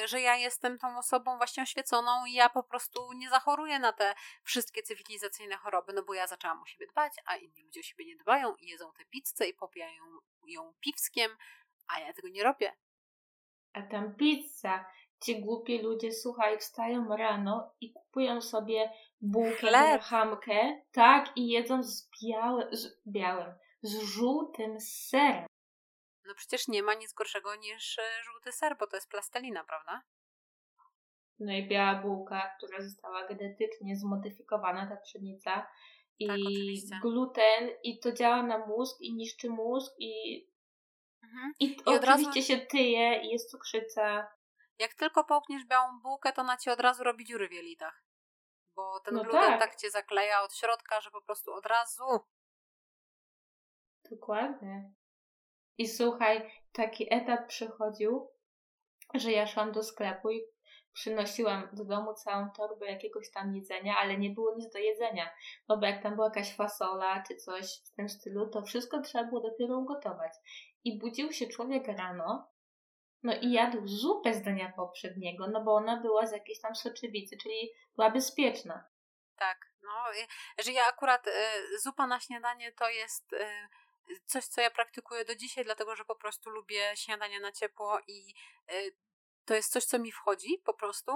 y, że ja jestem tą osobą właśnie oświeconą i ja po prostu nie zachoruję na te wszystkie cywilizacyjne choroby, no bo ja zaczęłam o siebie dbać, a inni ludzie o siebie nie dbają i jedzą tę pizzę i popijają ją piwskiem, a ja tego nie robię. A tam pizza. Ci głupi ludzie, słuchaj, wstają rano i kupują sobie bułkę, hamkę, tak, i jedzą z, białe, z białym, z żółtym serem. No przecież nie ma nic gorszego niż e, żółty ser, bo to jest plastelina, prawda? No i biała bułka, która została genetycznie zmodyfikowana, ta pszenica. I tak, gluten, i to działa na mózg, i niszczy mózg, i, mhm. i, I oczywiście razu... się tyje, i jest cukrzyca. Jak tylko połkniesz białą bułkę, to na ci od razu robi dziury w jelitach bo ten no gluten tak. tak cię zakleja od środka, że po prostu od razu. Dokładnie. I słuchaj, taki etap przychodził, że ja szłam do sklepu i przynosiłam do domu całą torbę jakiegoś tam jedzenia, ale nie było nic do jedzenia. No bo jak tam była jakaś fasola czy coś w tym stylu, to wszystko trzeba było dopiero ugotować. I budził się człowiek rano no i jadł zupę z dnia poprzedniego, no bo ona była z jakiejś tam soczewicy, czyli była bezpieczna. Tak, no, że ja akurat y, zupa na śniadanie to jest y, coś, co ja praktykuję do dzisiaj, dlatego że po prostu lubię śniadanie na ciepło i y, to jest coś, co mi wchodzi po prostu,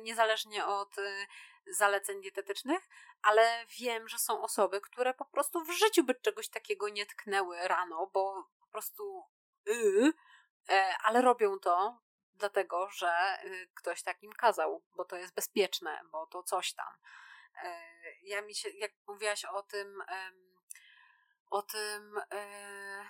niezależnie od zaleceń dietetycznych, ale wiem, że są osoby, które po prostu w życiu by czegoś takiego nie tknęły rano, bo po prostu yy, ale robią to dlatego, że y, ktoś tak im kazał, bo to jest bezpieczne, bo to coś tam. E, ja mi się, jak mówiłaś o tym, o tym, e,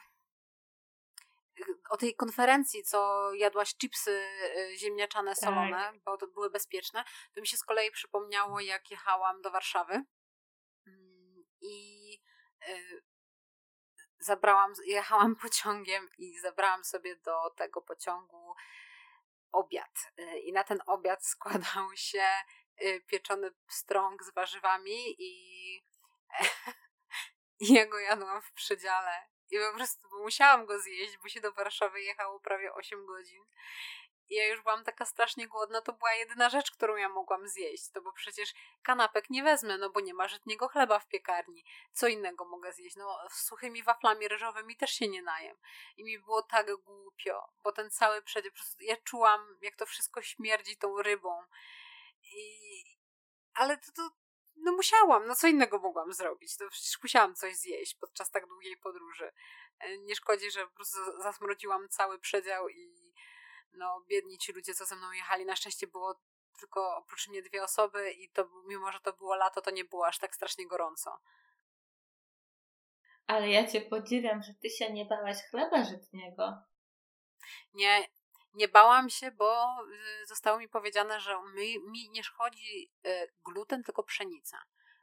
o tej konferencji, co jadłaś chipsy ziemniaczane tak. solone, tak. bo to były bezpieczne, to mi się z kolei przypomniało, jak jechałam do Warszawy mm, i zabrałam, jechałam pociągiem i zabrałam sobie do tego pociągu obiad. Y, I na ten obiad składał się y, pieczony strąg z warzywami i, i ja go jadłam w przedziale. I po prostu musiałam go zjeść, bo się do Warszawy jechało prawie 8 godzin ja już byłam taka strasznie głodna, to była jedyna rzecz, którą ja mogłam zjeść, to bo przecież kanapek nie wezmę, no bo nie ma żytniego chleba w piekarni. Co innego mogę zjeść? No z suchymi waflami ryżowymi też się nie najem. I mi było tak głupio, bo ten cały przedział, ja czułam, jak to wszystko śmierdzi tą rybą. I... Ale to, to no musiałam, no co innego mogłam zrobić? To przecież musiałam coś zjeść podczas tak długiej podróży. E, nie szkodzi, że po prostu zasmrodziłam cały przedział i no biedni ci ludzie, co ze mną jechali, na szczęście było tylko oprócz mnie dwie osoby i to mimo, że to było lato, to nie było aż tak strasznie gorąco. Ale ja cię podziwiam, że ty się nie bałaś chleba żytniego. Nie, nie bałam się, bo y, zostało mi powiedziane, że mi, mi nie szkodzi y, gluten, tylko pszenica.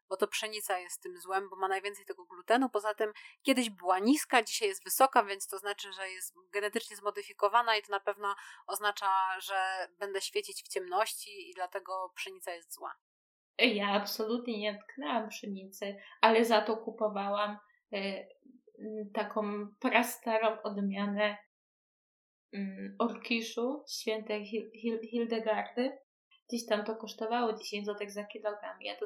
Bo to pszenica jest tym złem, bo ma najwięcej tego glutenu. Poza tym kiedyś była niska, dzisiaj jest wysoka, więc to znaczy, że jest genetycznie zmodyfikowana i to na pewno oznacza, że będę świecić w ciemności i dlatego pszenica jest zła. Ja absolutnie nie tknęłam pszenicy, ale za to kupowałam y, taką prastarą odmianę Mm, orkiszu świętej Hildegardy. Gdzieś tam to kosztowało 10 zł za kilogram. Ja to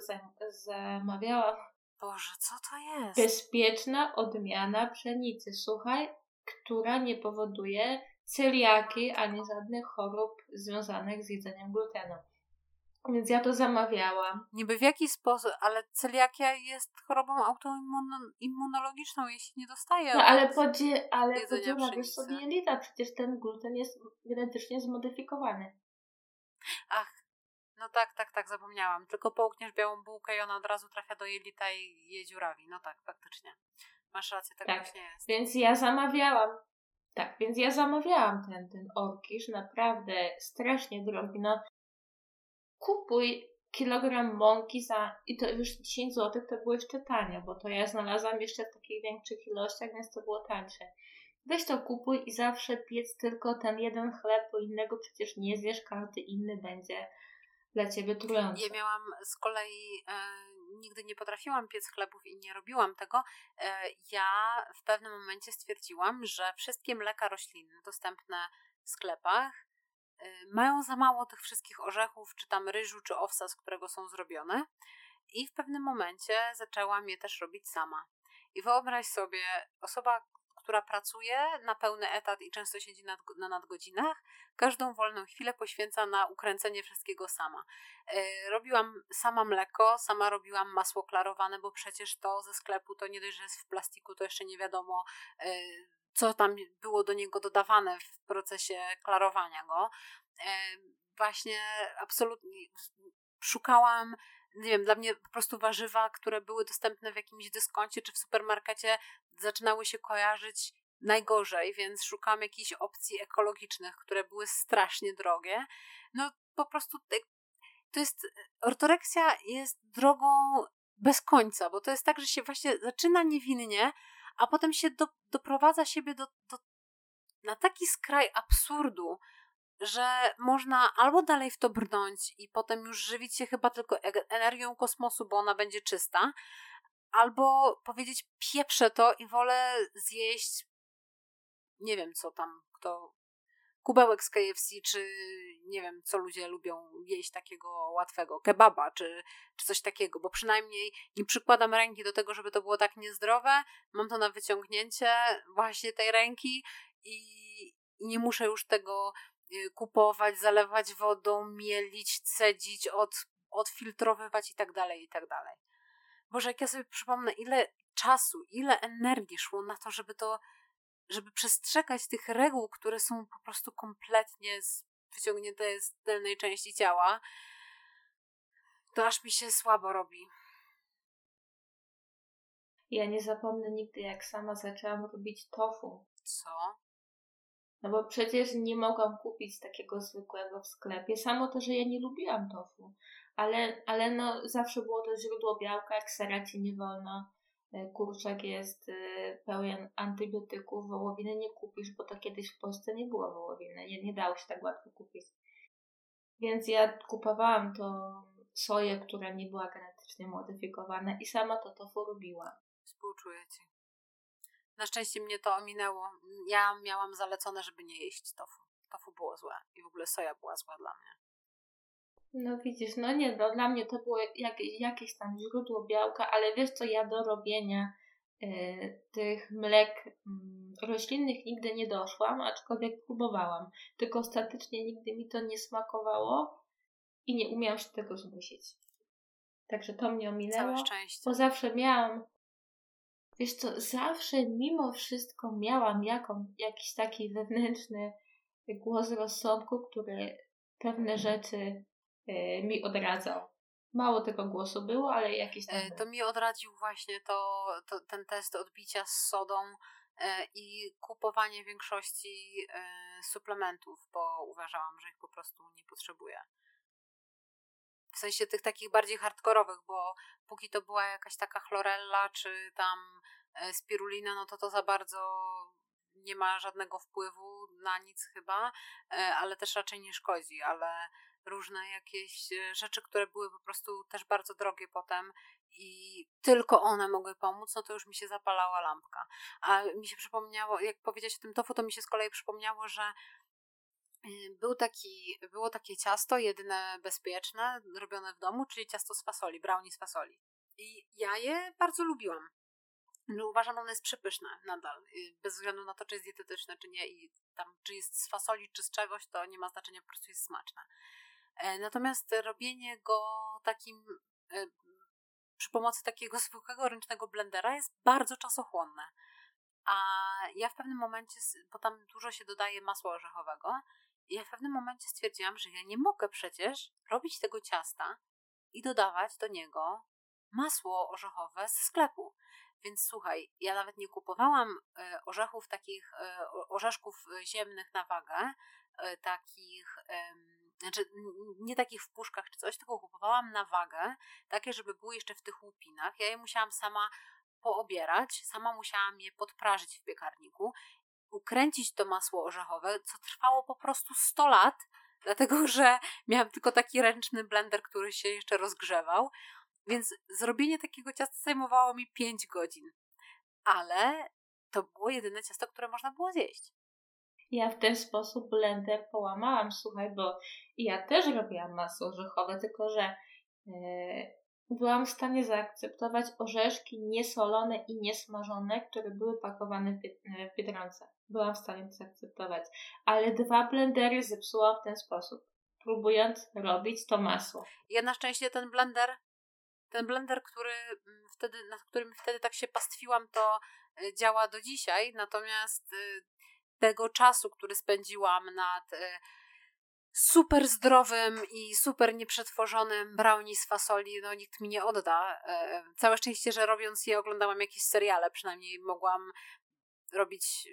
zamawiałam. Boże, co to jest? Bezpieczna odmiana pszenicy, słuchaj, która nie powoduje celiaki ani żadnych chorób związanych z jedzeniem glutenu. Więc ja to zamawiałam. Niby w jaki sposób, ale celiakia jest chorobą autoimmunologiczną, jeśli nie dostaje. No ale podzie, ale podzielasz sobie jelita, przecież ten gluten jest genetycznie zmodyfikowany. Ach, no tak, tak, tak, zapomniałam. Tylko połkniesz białą bułkę i ona od razu trafia do jelita i je dziurawi. No tak, faktycznie. Masz rację, tak, tak właśnie jest. Więc ja zamawiałam. Tak, więc ja zamawiałam ten, ten orkisz, naprawdę strasznie drogi. No, kupuj kilogram mąki za, i to już 10 zł to było jeszcze tanie, bo to ja znalazłam jeszcze w takich większych ilościach, więc to było tańsze. Weź to kupuj i zawsze piec tylko ten jeden chleb, bo innego przecież nie zjesz, każdy inny będzie dla ciebie trujący. Ja miałam z kolei, e, nigdy nie potrafiłam piec chlebów i nie robiłam tego. E, ja w pewnym momencie stwierdziłam, że wszystkie mleka roślinne dostępne w sklepach Y, mają za mało tych wszystkich orzechów, czy tam ryżu, czy owsa, z którego są zrobione. I w pewnym momencie zaczęłam je też robić sama. I wyobraź sobie, osoba, która pracuje na pełny etat i często siedzi nad, na nadgodzinach, każdą wolną chwilę poświęca na ukręcenie wszystkiego sama. Y, robiłam sama mleko, sama robiłam masło klarowane, bo przecież to ze sklepu to nie dość, że jest w plastiku, to jeszcze nie wiadomo y, co tam było do niego dodawane w procesie klarowania go. Właśnie absolutnie szukałam, nie wiem, dla mnie po prostu warzywa, które były dostępne w jakimś dyskoncie czy w supermarkecie, zaczynały się kojarzyć najgorzej, więc szukałam jakichś opcji ekologicznych, które były strasznie drogie. No po prostu to jest, ortoreksja jest drogą bez końca, bo to jest tak, że się właśnie zaczyna niewinnie, a potem się do, doprowadza siebie do, do, na taki skraj absurdu, że można albo dalej w to brnąć i potem już żywić się chyba tylko e, energią kosmosu, bo ona będzie czysta, albo powiedzieć pieprzę to i wolę zjeść nie wiem co tam, kto kubełek z KFC, czy nie wiem, co ludzie lubią jeść takiego łatwego, kebaba, czy, czy coś takiego, bo przynajmniej nie przykładam ręki do tego, żeby to było tak niezdrowe, mam to na wyciągnięcie właśnie tej ręki i, i nie muszę już tego kupować, zalewać wodą, mielić, cedzić, od, odfiltrowywać i tak dalej, i tak dalej. Boże, jak ja sobie przypomnę, ile czasu, ile energii szło na to, żeby to żeby przestrzegać tych reguł, które są po prostu kompletnie wyciągnięte z tylnej części ciała, to aż mi się słabo robi. Ja nie zapomnę nigdy, jak sama zaczęłam robić tofu. Co? No bo przecież nie mogłam kupić takiego zwykłego w sklepie. Samo to, że ja nie lubiłam tofu. Ale, ale no, zawsze było to źródło białka, jak sera ci nie wolno E, kurczak jest e, pełen antybiotyków, wołowiny nie kupisz, bo to kiedyś w Polsce nie było wołowiny, nie, nie dało się tak łatwo kupić. Więc ja kupowałam to soję, która nie była genetycznie modyfikowana i sama to tofu robiłam. Współczuję Ci. Na szczęście mnie to ominęło. Ja miałam zalecone, żeby nie jeść tofu. Tofu było złe i w ogóle soja była zła dla mnie. No widzisz, no nie, no dla mnie to było jakieś, jakieś tam źródło białka, ale wiesz co, ja do robienia y, tych mlek y, roślinnych nigdy nie doszłam, aczkolwiek próbowałam. Tylko ostatecznie nigdy mi to nie smakowało i nie umiałam się tego zmusić. Także to mnie ominęło. Całe szczęście. Bo zawsze miałam, wiesz co, zawsze mimo wszystko miałam jaką, jakiś taki wewnętrzny głos rozsądku, który pewne rzeczy y, mi odradzał. Mało tego głosu było, ale jakiś tam. E, to mi odradził właśnie to, to, ten test odbicia z sodą e, i kupowanie większości e, suplementów, bo uważałam, że ich po prostu nie potrzebuję. W sensie tych takich bardziej hardkorowych, bo póki to była jakaś taka chlorella czy tam spirulina, no to to za bardzo nie ma żadnego wpływu na nic chyba, ale też raczej nie szkodzi, ale różne jakieś e, rzeczy, które były po prostu też bardzo drogie potem i tylko one mogły pomóc, no to już mi się zapalała lampka. A mi się przypomniało, jak powiedziałeś o tym tofu, to mi się z kolei przypomniało, że był taki, było takie ciasto, jedyne bezpieczne, robione w domu, czyli ciasto z fasoli, brownie z fasoli. I ja je bardzo lubiłam. No, uważam, ono jest przepyszne nadal, y, bez względu na to, czy jest dietetyczne, czy nie i tam, czy jest z fasoli, czy z czegoś, to nie ma znaczenia, po prostu jest smaczne. E, natomiast robienie go takim e, przy pomocy takiego zwykłego ręcznego blendera jest bardzo czasochłonne. A ja w pewnym momencie, bo tam dużo się dodaje masła orzechowego, ja w pewnym momencie stwierdziłam, że ja nie mogę przecież robić tego ciasta i dodawać do niego masło orzechowe ze sklepu. Więc słuchaj, ja nawet nie kupowałam e, orzechów takich, orzeszków ziemnych na wagę, takich znaczy nie takich w puszkach czy coś, tylko kupowałam na wagę, takie, żeby były jeszcze w tych łupinach. Ja je musiałam sama poobierać, sama musiałam je podprażyć w piekarniku, ukręcić to masło orzechowe, co trwało po prostu 100 lat, dlatego że miałam tylko taki ręczny blender, który się jeszcze rozgrzewał, więc zrobienie takiego ciasta zajmowało mi 5 godzin. Ale to było jedyne ciasto, które można było zjeść ja w ten sposób blender połamałam, słuchaj, bo ja też robiłam masło orzechowe, tylko że e, byłam w stanie zaakceptować orzeszki niesolone i niesmażone, które były pakowane w, w Biedronce. Byłam w stanie to zaakceptować. Ale dwa blendery zepsułam w ten sposób, próbując robić to masło. Ja na szczęście ten blender, ten blender, który mm, wtedy, nad którym wtedy tak się pastwiłam, to e, działa do dzisiaj, natomiast y, tego czasu, który spędziłam nad e, super zdrowym i super nieprzetworzonym brownie z fasoli, no nikt mi nie odda. E, całe szczęście, że robiąc je oglądałam jakieś seriale, przynajmniej mogłam robić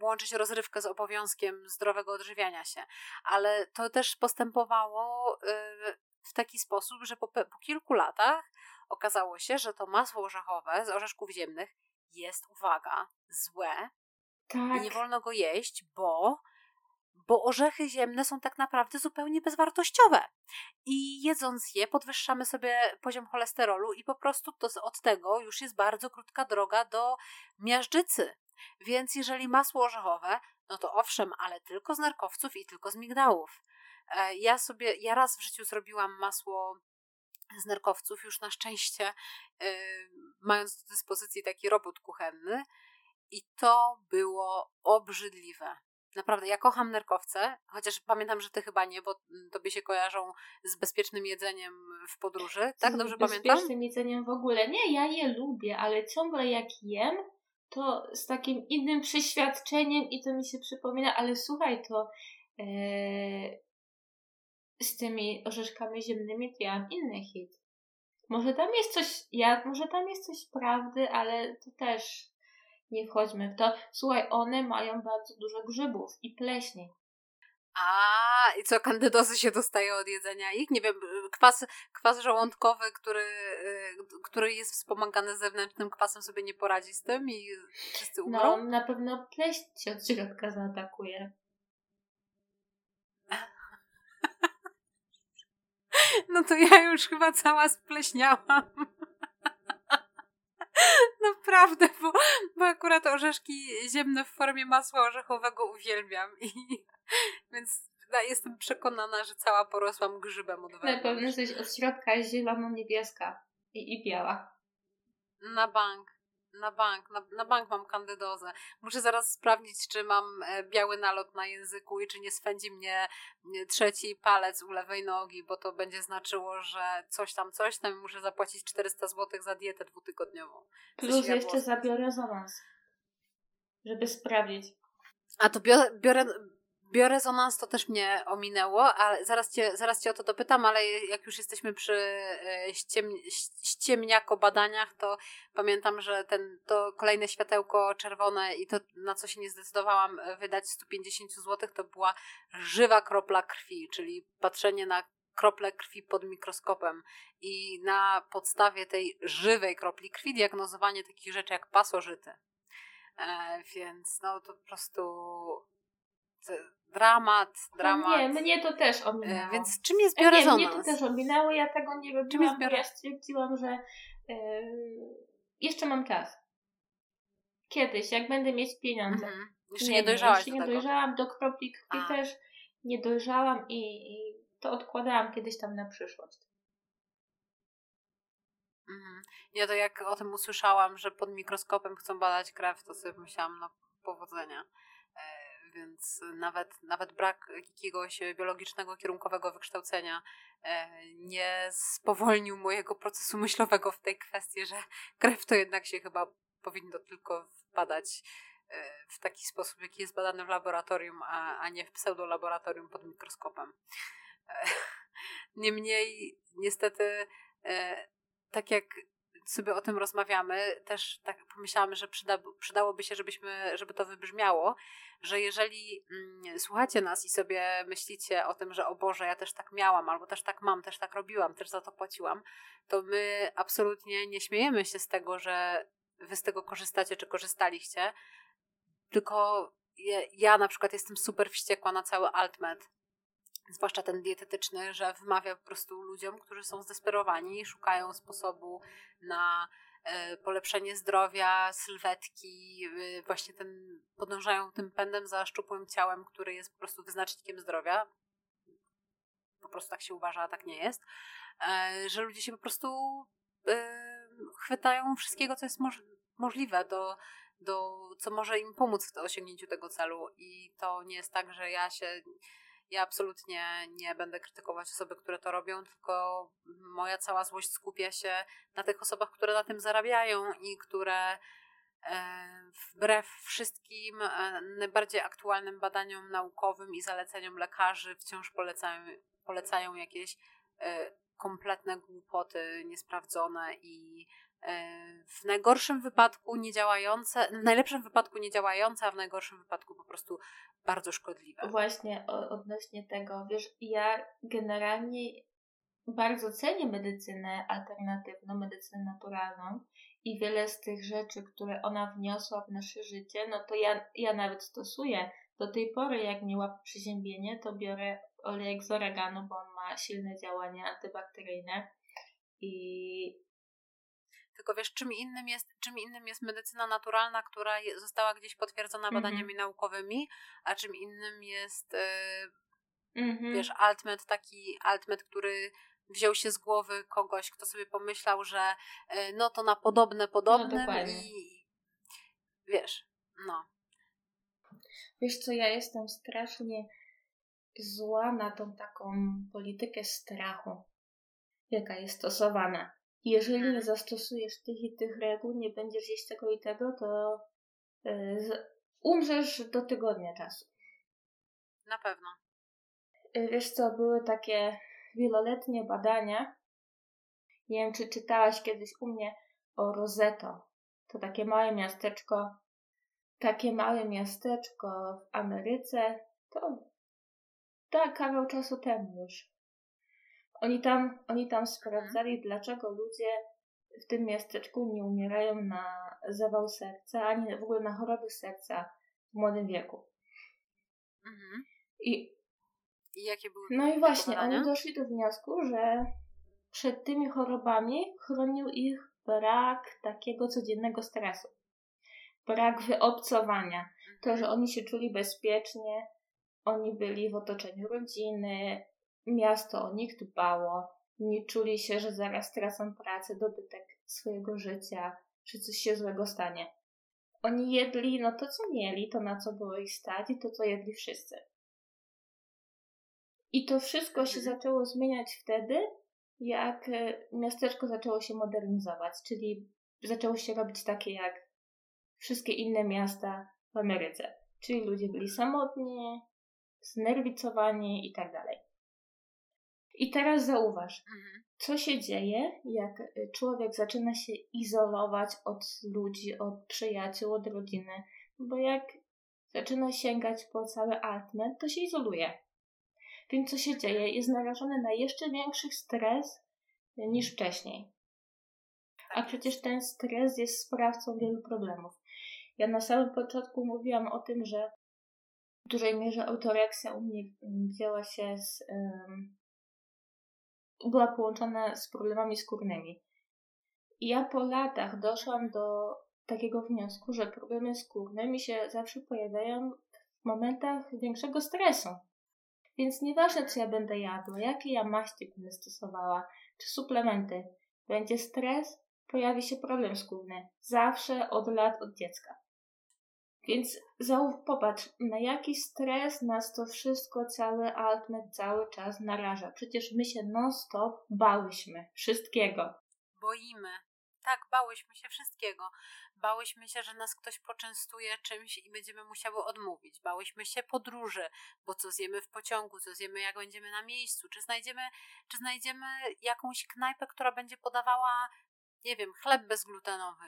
łączyć rozrywkę z obowiązkiem zdrowego odżywiania się. Ale to też postępowało e, w taki sposób, że po, po kilku latach okazało się, że to masło orzechowe z orzeszków ziemnych jest, uwaga, złe tak. I nie wolno go jeść, bo, bo orzechy ziemne są tak naprawdę zupełnie bezwartościowe. I jedząc je, podwyższamy sobie poziom cholesterolu, i po prostu to od tego już jest bardzo krótka droga do miażdżycy. Więc jeżeli masło orzechowe, no to owszem, ale tylko z nerkowców i tylko z migdałów. E, ja sobie, ja raz w życiu zrobiłam masło z nerkowców, już na szczęście, yy, mając do dyspozycji taki robot kuchenny, i to było obrzydliwe. Naprawdę, ja kocham nerkowce, chociaż pamiętam, że ty chyba nie, bo tobie się kojarzą z bezpiecznym jedzeniem w podróży, tak? Dobrze pamiętam? Z bezpiecznym jedzeniem w ogóle. Nie, ja je lubię, ale ciągle jak jem, to z takim innym przeświadczeniem i to mi się przypomina, ale słuchaj, to ee, z tymi orzeszkami ziemnymi to ja mam inny hit. Może tam jest coś, ja, może tam jest coś prawdy, ale to też nie wchodźmy w to. Słuchaj, one mają bardzo dużo grzybów i pleśni. A, i co, kandydozy się dostaje od jedzenia ich? Nie wiem, kwas, kwas żołądkowy, który, y, który jest wspomagany zewnętrznym kwasem, sobie nie poradzi z tym i wszyscy umrą? No, na pewno pleśń się od środka zaatakuje. No to ja już chyba cała spleśniałam. Naprawdę, bo, bo akurat orzeszki ziemne w formie masła orzechowego uwielbiam. I, więc no, jestem przekonana, że cała porosłam grzybem od wewnątrz. Na pewno jesteś od środka zielono-niebieska i, i biała. Na bank. Na bank, na, na bank mam kandydozę. Muszę zaraz sprawdzić, czy mam e, biały nalot na języku i czy nie swędzi mnie trzeci palec u lewej nogi, bo to będzie znaczyło, że coś tam, coś tam muszę zapłacić 400 zł za dietę dwutygodniową. Plus jeszcze zabiorę rezonans, żeby sprawdzić. A to biorę, biorę, biorezonans to też mnie ominęło, ale zaraz cię, zaraz cię o to dopytam, ale jak już jesteśmy przy e, ściem, ściemniako badaniach, to pamiętam, że ten, to kolejne światełko czerwone i to, na co się nie zdecydowałam e, wydać 150 zł, to była żywa kropla krwi, czyli patrzenie na krople krwi pod mikroskopem i na podstawie tej żywej kropli krwi diagnozowanie takich rzeczy jak pasożyty. E, więc no to po prostu dramat, dramat. No nie, mnie to też ominęło. E, więc czym jest biorezonans? Nie, mnie to też ominęło, ja tego nie robiłam, czym jest biorezonans? ja stwierdziłam, że yy, jeszcze mam czas. Kiedyś, jak będę mieć pieniądze. Mhm. Jeszcze nie, nie dojrzałaś Jeszcze nie dojrzałam, do kropli krwi A. też nie dojrzałam i, i to odkładałam kiedyś tam na przyszłość. Mhm. Ja to jak o tym usłyszałam, że pod mikroskopem chcą badać krew, to sobie myślałam, no powodzenia więc nawet, nawet brak jakiegoś biologicznego, kierunkowego wykształcenia e, nie spowolnił mojego procesu myślowego w tej kwestii, że krew to jednak się chyba powinno tylko badać e, w taki sposób, jaki jest badany w laboratorium, a, a nie w pseudolaboratorium pod mikroskopem. E, niemniej, niestety, tak jak sobie o tym rozmawiamy, też tak pomyślałam, że przyda, przydałoby się, żebyśmy, żeby to wybrzmiało, że jeżeli mm, słuchacie nas i sobie myślicie o tym, że o Boże, ja też tak miałam, albo też tak mam, też tak robiłam, też za to płaciłam, to my absolutnie nie śmiejemy się z tego, że wy z tego korzystacie, czy korzystaliście, tylko ja, ja na przykład jestem super wściekła na cały Altmed, zwłaszcza ten dietetyczny, że wymawia po prostu ludziom, którzy są zdesperowani i szukają sposobu na e, polepszenie zdrowia, sylwetki, e, właśnie ten, podążają tym pędem za szczupłym ciałem, który jest po prostu wyznacznikiem zdrowia. Po prostu tak się uważa, a tak nie jest. E, że ludzie się po prostu chwytają wszystkiego, co jest możliwe do, do, co może im pomóc w osiągnięciu tego celu. I to nie jest tak, że ja się ja absolutnie nie będę krytykować osoby, które to robią, tylko moja cała złość skupia się na tych osobach, które na tym zarabiają i które e, wbrew wszystkim e, najbardziej aktualnym badaniom naukowym i zaleceniom lekarzy wciąż polecają, polecają jakieś e, kompletne głupoty, niesprawdzone i w najgorszym wypadku niedziałające, w najlepszym wypadku niedziałające, a w najgorszym wypadku po prostu bardzo szkodliwe. Właśnie odnośnie tego, wiesz, ja generalnie bardzo cenię medycynę alternatywną, medycynę naturalną i wiele z tych rzeczy, które ona wniosła w nasze życie, no to ja, ja nawet stosuję. Do tej pory, jak mnie łapie przeziębienie, to biorę olejek z oregano, bo on ma silne działanie antybakteryjne i tylko wiesz, czym innym jest, czym innym jest medycyna naturalna, która je, została gdzieś potwierdzona mhm. badaniami mm -hmm. naukowymi, a czym innym jest, yy, mm -hmm. wiesz, altmet, taki altmet, który wziął się z głowy kogoś, kto sobie pomyślał, że yy, no to na podobne, podobne no, i wiesz, no. Wiesz co, ja jestem strasznie zła na tą taką politykę strachu, jaka jest stosowana jeżeli nie zastosujesz tych i tych reguł, nie będziesz jeść tego i tego, to yy, umrzesz do tygodnia czasu. Na pewno. Yy, wiesz co, były takie wieloletnie badania. Nie wiem, czy czytałaś kiedyś u mnie o Roseto. To takie małe miasteczko, takie małe miasteczko w Ameryce. To tak, kawał czasu temu już. Oni tam, oni tam sprawdzali, dlaczego ludzie w tym miasteczku nie umierają na zawał serca, ani w ogóle na choroby serca w młodym wieku. Mhm. I, I jakie były No i właśnie, oni doszli do wniosku, że przed tymi chorobami chronił ich brak takiego codziennego stresu. Brak wyobcowania. To, że oni się czuli bezpiecznie, oni byli w otoczeniu rodziny, Miasto o nich dbało, nie czuli się, że zaraz tracą pracę, dobytek swojego życia. że coś się złego stanie. Oni jedli no to, co mieli, to na co było ich stać i to, co jedli wszyscy. I to wszystko się mhm. zaczęło zmieniać wtedy, jak e, miasteczko zaczęło się modernizować, czyli zaczęło się robić takie jak wszystkie inne miasta w Ameryce. Czyli ludzie byli samotni, znerwicowani i tak dalej. I teraz zauważ, mhm. co się dzieje, jak e, człowiek zaczyna się izolować od ludzi, od przyjaciół, od rodziny, bo jak zaczyna sięgać po cały altment, to się izoluje. Więc co się dzieje? Jest narażony na jeszcze większy stres niż wcześniej. A tak przecież ten stres jest sprawcą wielu problemów. Ja na samym początku mówiłam o tym, że w dużej mierze autoreksja u mnie wzięła się z. Um, była połączona z problemami skórnymi. I ja po latach doszłam do takiego wniosku, że problemy skórne mi się zawsze pojawiają w momentach większego stresu. Więc nieważne, co ja będę jadła, jakie ja maści będę stosowała, czy suplementy, będzie stres, pojawi się problem skórny. Zawsze od lat, od dziecka. Więc popatrz, na jaki stres nas to wszystko, cały altmet cały czas naraża. Przecież my się non-stop bałyśmy wszystkiego. Boimy. Tak, bałyśmy się wszystkiego. Bałyśmy się, że nas ktoś poczęstuje czymś i będziemy musiały odmówić. Bałyśmy się podróży, bo co zjemy w pociągu, co zjemy jak będziemy na miejscu, czy znajdziemy, czy znajdziemy jakąś knajpę, która będzie podawała, nie wiem, chleb bezglutenowy,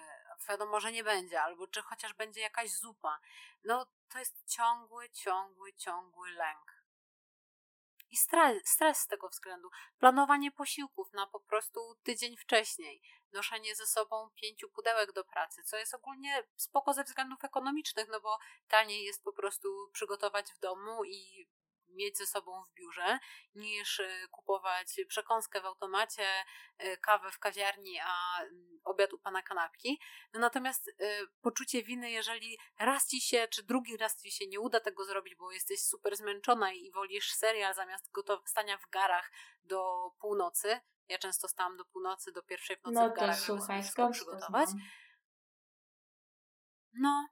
wiadomo, że nie będzie, albo czy chociaż będzie jakaś zupa. No to jest ciągły, ciągły, ciągły lęk. I stres, stres z tego względu. Planowanie posiłków na po prostu tydzień wcześniej. Noszenie ze sobą pięciu pudełek do pracy, co jest ogólnie spoko ze względów ekonomicznych, no bo taniej jest po prostu przygotować w domu i mieć ze sobą w biurze, niż e, kupować przekąskę w automacie, e, kawę w kawiarni, a obiad u pana kanapki. No natomiast e, poczucie winy, jeżeli raz ci się, czy drugi raz ci się nie uda tego zrobić, bo jesteś super zmęczona i wolisz serial zamiast gotow- stania w garach do północy. Ja często stałam do północy, do pierwszej w nocy no w garach, żeby słuchaj, sobie przygotować. No,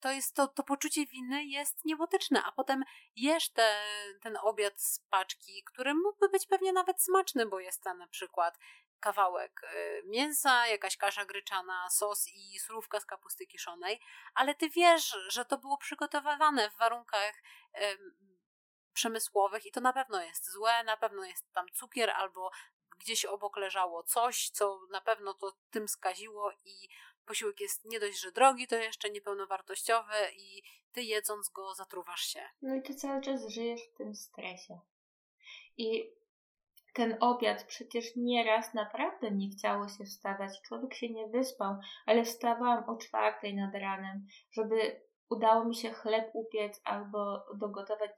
to jest to, to poczucie winy jest niebotyczne, a potem jesz te, ten obiad z paczki, który mógłby być pewnie nawet smaczny, bo jest tam na przykład kawałek y, mięsa, jakaś kasza gryczana, sos i surówka z kapusty kiszonej, ale ty wiesz, że to było przygotowywane w warunkach przemysłowych i to na pewno jest złe, na pewno jest tam cukier albo gdzieś obok leżało coś, co na pewno to tym skaziło i posiłek jest nie dość, że drogi, to jeszcze niepełnowartościowy i ty jedząc go zatruwasz się. No i ty cały czas żyjesz w tym stresie. I ten obiad przecież nieraz naprawdę nie chciało się wstawać. Człowiek się nie wyspał, ale wstawałam o czwartej nad ranem, żeby udało mi się chleb upiec albo dogotować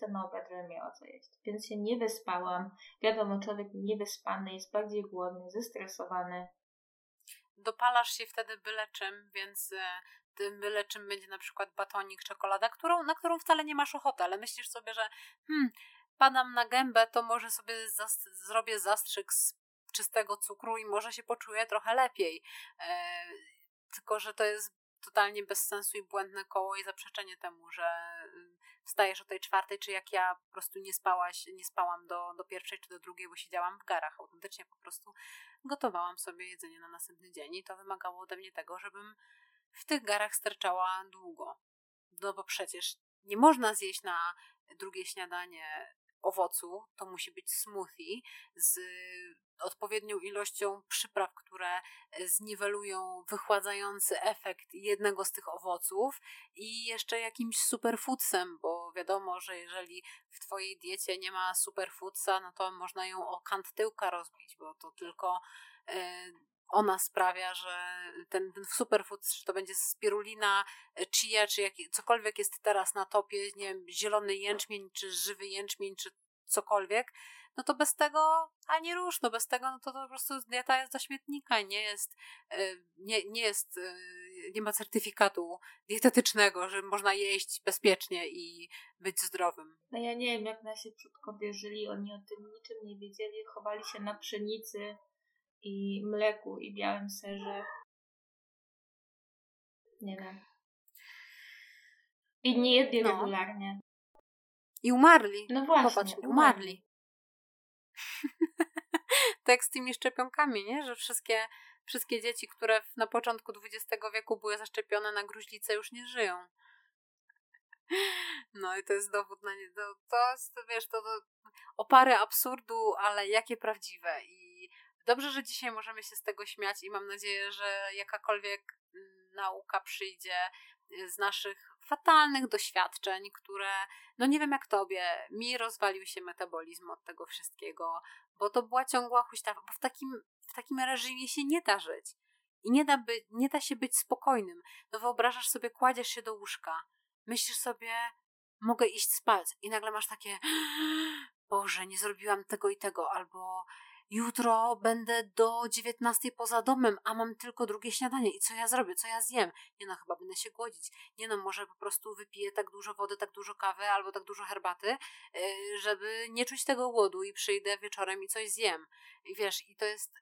ten obiad, żeby miała co jeść. Więc się nie wyspałam. Wiadomo, człowiek niewyspany jest bardziej głodny, zestresowany dopalasz się wtedy byle czym, więc e, tym byle czym będzie na przykład batonik, czekolada, którą, na którą wcale nie masz ochoty, ale myślisz sobie, że hmm, padam na gębę, to może sobie zrobię zastrzyk z czystego cukru i może się poczuję trochę lepiej. E, tylko, że to jest totalnie bez sensu i błędne koło i zaprzeczenie temu, że wstajesz o tej czwartej, czy jak ja po prostu nie spałaś, nie spałam do, do pierwszej czy do drugiej, bo siedziałam w garach. Autentycznie po prostu gotowałam sobie jedzenie na następny dzień i to wymagało ode mnie tego, żebym w tych garach sterczała długo. No bo przecież nie można zjeść na drugie śniadanie owocu, to musi być smoothie z odpowiednią ilością przypraw, które zniwelują wychładzający efekt jednego z tych owoców i jeszcze jakimś superfoodsem, bo wiadomo, że jeżeli w twojej diecie nie ma superfoodsa, no to można ją o kant tyłka rozbić, bo to tylko e, ona sprawia, że ten, ten superfood, czy to będzie spirulina, e, chia, czy jak, cokolwiek jest teraz na topie, nie wiem, zielony jęczmień, czy żywy jęczmień, czy cokolwiek, no to bez tego ani rusz, no bez tego no to, to po prostu dieta jest do śmietnika, nie jest, e, nie, nie jest, e, nie ma certyfikatu dietetycznego, że można jeść bezpiecznie i być zdrowym. No ja nie wiem, jak nasi przodkowie żyli, oni o tym niczym nie wiedzieli, chowali się na pszenicy i mleku i białym serze. Nie wiem. I nie jedli No. regularnie. I umarli. No właśnie, Popatrz, umarli. umarli. Tak z tymi szczepionkami, nie? Że wszystkie, wszystkie dzieci, które na początku XX wieku były zaszczepione na gruźlicę, już nie żyją. No i to jest dowód na nie. To, to jest, wiesz, to, to opary absurdu, ale jakie prawdziwe. I dobrze, że dzisiaj możemy się z tego śmiać i mam nadzieję, że jakakolwiek mm, nauka przyjdzie y, z naszych fatalnych doświadczeń, które, no nie wiem jak tobie, mi rozwalił się metabolizm od tego wszystkiego, bo to była ciągła huśtawa, bo w takim, w takim reżimie się nie da żyć. I nie da, by, nie da się być spokojnym. No wyobrażasz sobie, kładziesz się do łóżka, myślisz sobie, mogę iść spać i nagle masz takie Boże, nie zrobiłam tego i tego, albo jutro będę do dziewiętnastej poza domem, a mam tylko drugie śniadanie i co ja zrobię, co ja zjem? Nie no, chyba będę się głodzić. Nie no, może po prostu wypiję tak dużo wody, tak dużo kawy albo tak dużo herbaty, yy, żeby nie czuć tego głodu i przyjdę wieczorem i coś zjem. I wiesz, i to jest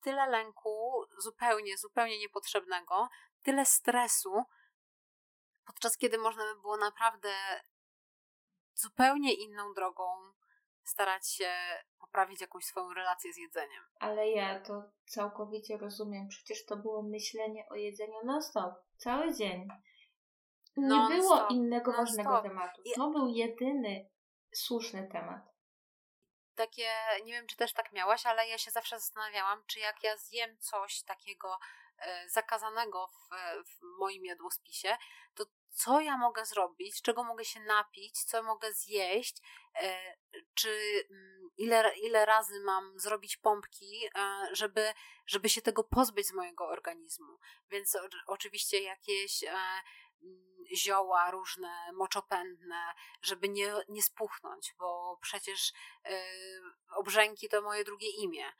tyle lęku zupełnie, zupełnie niepotrzebnego, tyle stresu, podczas kiedy można by było naprawdę zupełnie inną drogą starać się poprawić jakąś swoją relację z jedzeniem. Ale ja to całkowicie rozumiem. Przecież to było myślenie o jedzeniu non-stop. Cały dzień. Nie Non-stop, było innego non-stop. ważnego tematu. To był jedyny słuszny temat. Takie, nie wiem czy też tak miałaś, ale ja się zawsze zastanawiałam, czy jak ja zjem coś takiego zakazanego w, w moim jadłospisie, to co ja mogę zrobić, czego mogę się napić, co mogę zjeść, e, czy mm, ile, ile razy mam zrobić pompki, e, żeby, żeby się tego pozbyć z mojego organizmu. Więc oczywiście jakieś e, mm, zioła różne, moczopędne, żeby nie, nie spuchnąć, bo przecież e, obrzęki to moje drugie imię.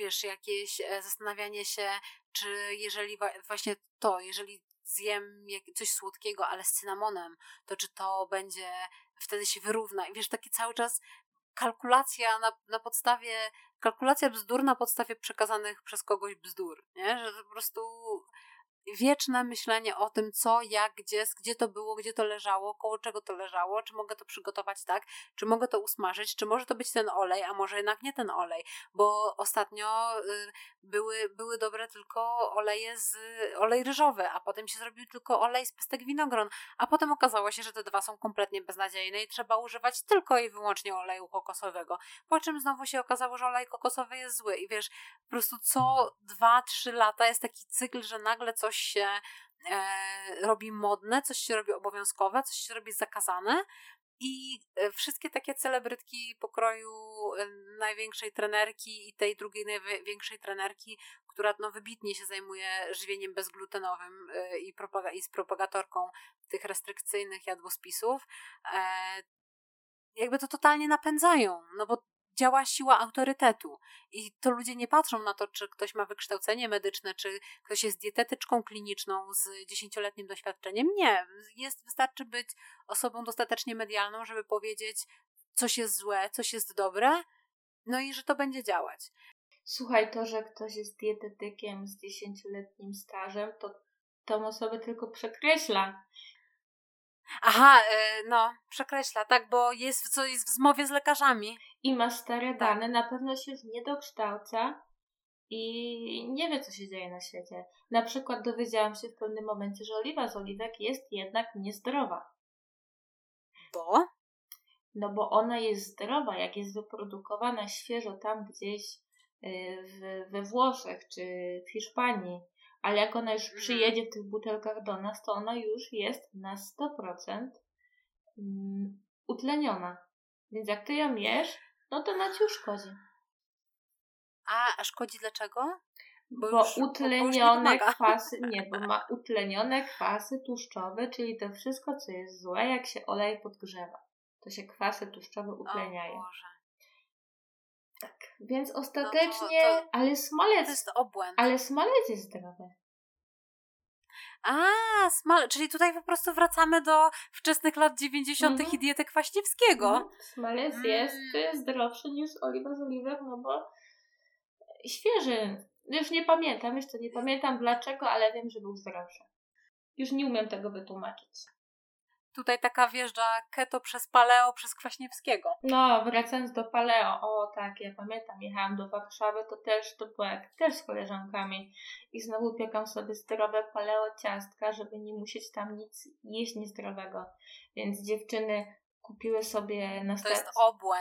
Wiesz, jakieś e, zastanawianie się, czy jeżeli właśnie to, jeżeli zjem coś słodkiego, ale z cynamonem, to czy to będzie, wtedy się wyrówna. I wiesz, takie cały czas kalkulacja na, na podstawie, kalkulacja bzdur na podstawie przekazanych przez kogoś bzdur, nie? Że po prostu wieczne myślenie o tym, co, jak, gdzie, gdzie to było, gdzie to leżało, koło czego to leżało, czy mogę to przygotować tak, czy mogę to usmażyć, czy może to być ten olej, a może jednak nie ten olej, bo ostatnio y, były, były dobre tylko oleje z olej ryżowy, a potem się zrobił tylko olej z pestek winogron, a potem okazało się, że te dwa są kompletnie beznadziejne i trzeba używać tylko i wyłącznie oleju kokosowego, po czym znowu się okazało, że olej kokosowy jest zły i wiesz, po prostu co dwa, trzy lata jest taki cykl, że nagle coś się e, robi modne, coś się robi obowiązkowe, coś się robi zakazane i e, wszystkie takie celebrytki pokroju e, największej trenerki i tej drugiej największej trenerki, która no, wybitnie się zajmuje żywieniem bezglutenowym i, propaga- i z propagatorką tych restrykcyjnych jadłospisów, jakby to totalnie napędzają, no bo działa siła autorytetu i to ludzie nie patrzą na to, czy ktoś ma wykształcenie medyczne, czy ktoś jest dietetyczką kliniczną z dziesięcioletnim doświadczeniem. Nie, jest, wystarczy być osobą dostatecznie medialną, żeby powiedzieć, coś jest złe, coś jest dobre, no i że to będzie działać. Słuchaj, to, że ktoś jest dietetykiem z dziesięcioletnim stażem, to tą osobę tylko przekreśla. Aha, e, no, przekreśla, tak, bo jest, w- jest w zmowie z lekarzami. I ma stare Tak. dane, na pewno się nie dokształca i nie wie, co się dzieje na świecie. Na przykład dowiedziałam się w pewnym momencie, że oliwa z oliwek jest jednak niezdrowa. Bo? No bo ona jest zdrowa, jak jest wyprodukowana świeżo tam gdzieś y, w, we Włoszech czy w Hiszpanii, ale jak ona już Mhm. przyjedzie w tych butelkach do nas, to ona już jest na 100% mm, utleniona. Więc jak ty ją jesz, no to na ci uszkodzi. A, a szkodzi dlaczego? Bo, Bo już- bo- bo utlenione pomaga. kwasy, nie, bo ma utlenione kwasy tłuszczowe, czyli to wszystko, co jest złe, jak się olej podgrzewa. To się kwasy tłuszczowe utleniają. O Boże. Więc ostatecznie, to- ale To smalec, jest obłęd. ale smalec jest zdrowy. A, smal, czyli tutaj po prostu wracamy do wczesnych lat 90. Mhm. i diety Kwaśniewskiego. Mhm. Smalec jest Mm. y, zdrowszy niż oliwa z oliwek, no bo świeży. Już nie pamiętam, jeszcze nie pamiętam dlaczego, ale wiem, że był zdrowszy. Już nie umiem tego wytłumaczyć. Tutaj taka wjeżdża keto przez paleo, przez Kwaśniewskiego. No, wracając do paleo, o tak, ja pamiętam, jechałam do Warszawy, to też, to było jak też z koleżankami i znowu piekam sobie zdrowe paleo ciastka, żeby nie musieć tam nic jeść niezdrowego. Więc dziewczyny kupiły sobie na,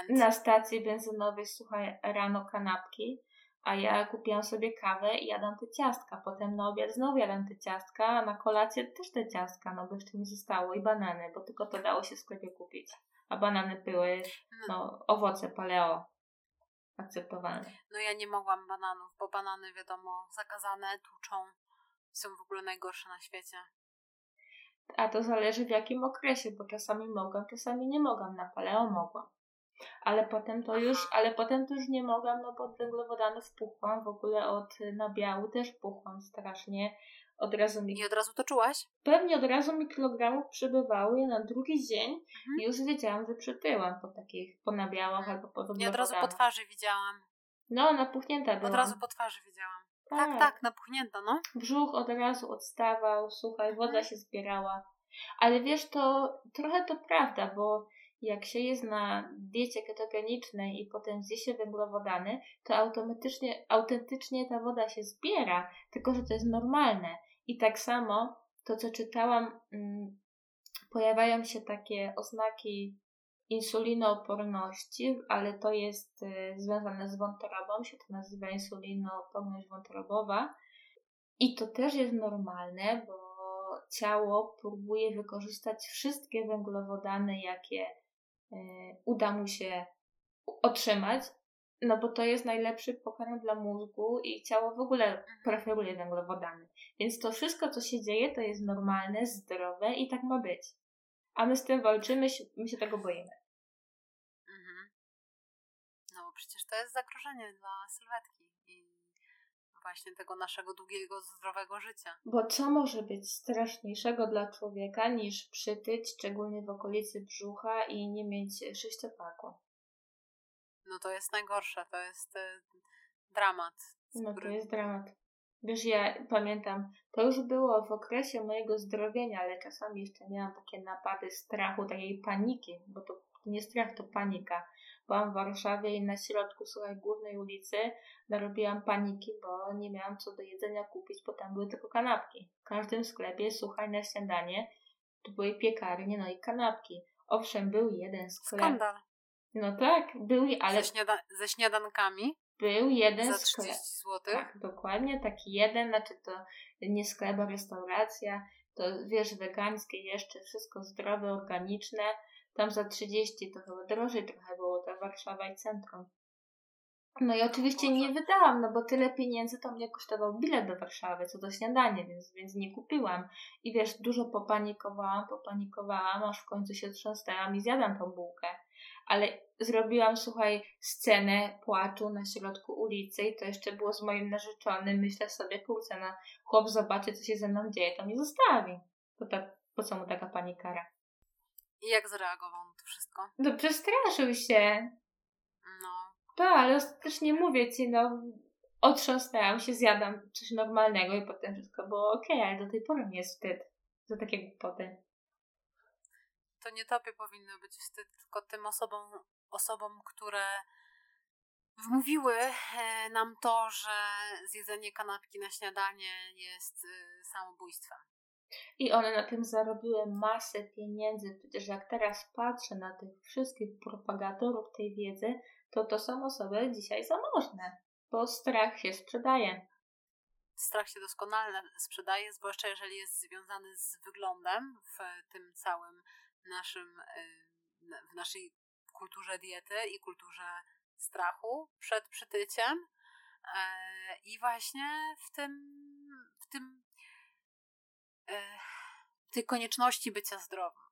na stacji benzynowej, słuchaj, rano kanapki a ja kupiłam sobie kawę i jadam te ciastka. Potem na obiad znowu jadam te ciastka, a na kolację też te ciastka, no bo jeszcze mi zostało i banany, bo tylko to dało się w sklepie kupić. A banany były, no, owoce paleo akceptowalne. No ja nie mogłam bananów, bo banany wiadomo, zakazane, tuczą, są w ogóle najgorsze na świecie. A to zależy w jakim okresie, bo czasami mogłam, czasami nie mogłam. Na paleo mogłam ale potem to już, ale potem to już nie mogłam, no bo od węglowodanów puchłam, w ogóle od nabiału też puchłam strasznie. Od razu mi... I od razu to czułaś? Pewnie od razu mi kilogramów przybywały, na drugi dzień mhm. już wiedziałam, że przytyłam po takich, po nabiałach mhm. albo po węglowodanach. Ja od razu po twarzy widziałam. No, napuchnięta byłam. Od razu po twarzy widziałam. Tak, tak, tak napuchnięta, no. Brzuch od razu odstawał, słuchaj, woda mhm. się zbierała. Ale wiesz, to trochę to prawda, bo jak się jest na diecie ketogenicznej i potem zje się węglowodany, to automatycznie, autentycznie ta woda się zbiera, tylko że to jest normalne. I tak samo to, co czytałam, mm, pojawiają się takie oznaki insulinooporności, ale to jest y, związane z wątrobą, się to nazywa insulinooporność wątrobowa. I to też jest normalne, bo ciało próbuje wykorzystać wszystkie węglowodany, jakie uda mu się otrzymać, no bo to jest najlepszy pokarm dla mózgu i ciało w ogóle mhm. preferuje węglowodany. Więc to wszystko, co się dzieje, to jest normalne, zdrowe i tak ma być. A my z tym walczymy, my się tego boimy. Mhm. No bo przecież to jest zagrożenie dla sylwetki właśnie tego naszego długiego, zdrowego życia. Bo co może być straszniejszego dla człowieka niż przytyć, szczególnie w okolicy brzucha i nie mieć sześciopaku? No to jest najgorsze, to jest y, dramat. No to jest dramat. Wiesz, ja pamiętam, to już było w okresie mojego zdrowienia, ale czasami jeszcze miałam takie napady strachu, takiej paniki, bo to nie strach, to panika byłam w Warszawie i na środku, słuchaj, głównej ulicy narobiłam paniki, bo nie miałam co do jedzenia kupić, bo tam były tylko kanapki. W każdym sklepie, słuchaj, na śniadanie to były piekarnie, no i kanapki. Owszem, był jeden sklep. Skandal. No tak, był, ale... Ze, śniada ze śniadankami? Był jeden Za 30 zł? Tak, dokładnie, taki jeden, znaczy to nie sklep, a restauracja, to wiesz, wegańskie jeszcze, wszystko zdrowe, organiczne, tam za 30 to chyba drożej trochę było, ta Warszawa i centrum. No i oczywiście nie wydałam, no bo tyle pieniędzy to mnie kosztował bilet do Warszawy, co do śniadania, więc, więc nie kupiłam. I wiesz, dużo popanikowałam, popanikowałam, aż w końcu się trząsnęłam i zjadłam tą bułkę. Ale zrobiłam, słuchaj, scenę płaczu na środku ulicy i to jeszcze było z moim narzeczonym. Myślę sobie, kurczę, no chłop zobaczy, co się ze mną dzieje, to mnie zostawi. To tak, po co mu taka panikara? I jak zareagował na to wszystko? No przestraszył się. No. Tak, ale ostatecznie mówię ci, no otrząsnęłam się, zjadam coś normalnego i potem wszystko było okay, ale do tej pory nie jest wstyd za takie głupoty. To nie tobie powinno być wstyd, tylko tym osobom, osobom które wmówiły e, nam to, że zjedzenie kanapki na śniadanie jest y, samobójstwem. I one na tym zarobiły masę pieniędzy. Przecież jak teraz patrzę na tych wszystkich propagatorów tej wiedzy, to to są osoby dzisiaj zamożne, bo strach się sprzedaje. Strach się doskonale sprzedaje, zwłaszcza jeżeli jest związany z wyglądem w tym całym naszym, y, w naszej kulturze diety i kulturze strachu przed przytyciem. E, I właśnie w tym, w tym tej konieczności bycia zdrowym.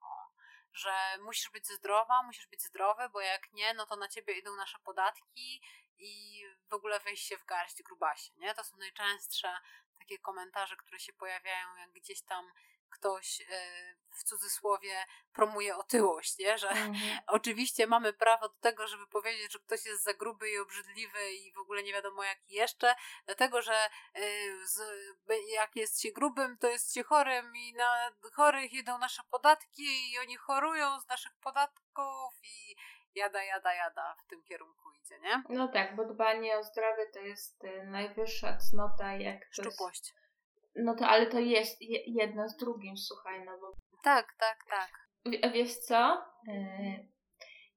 że musisz być zdrowa, musisz być zdrowy, bo jak nie, no to na ciebie idą nasze podatki i w ogóle wejść się w garść grubasie, nie? To są najczęstsze takie komentarze, które się pojawiają, jak gdzieś tam ktoś w cudzysłowie promuje otyłość, nie? że Mhm. oczywiście mamy prawo do tego, żeby powiedzieć, że ktoś jest za gruby i obrzydliwy i w ogóle nie wiadomo jaki jeszcze, dlatego, że y, z, jak jest się grubym, to jest się chorym i na chorych idą nasze podatki i oni chorują z naszych podatków i jada, jada, jada w tym kierunku idzie, nie? No tak, bo dbanie o zdrowie to jest y, najwyższa cnota, jak to jest, Szczupłość. No to, ale to jest je- jedno z drugim, słuchaj, no bo Tak, tak, tak. W- Wiesz co? Yy,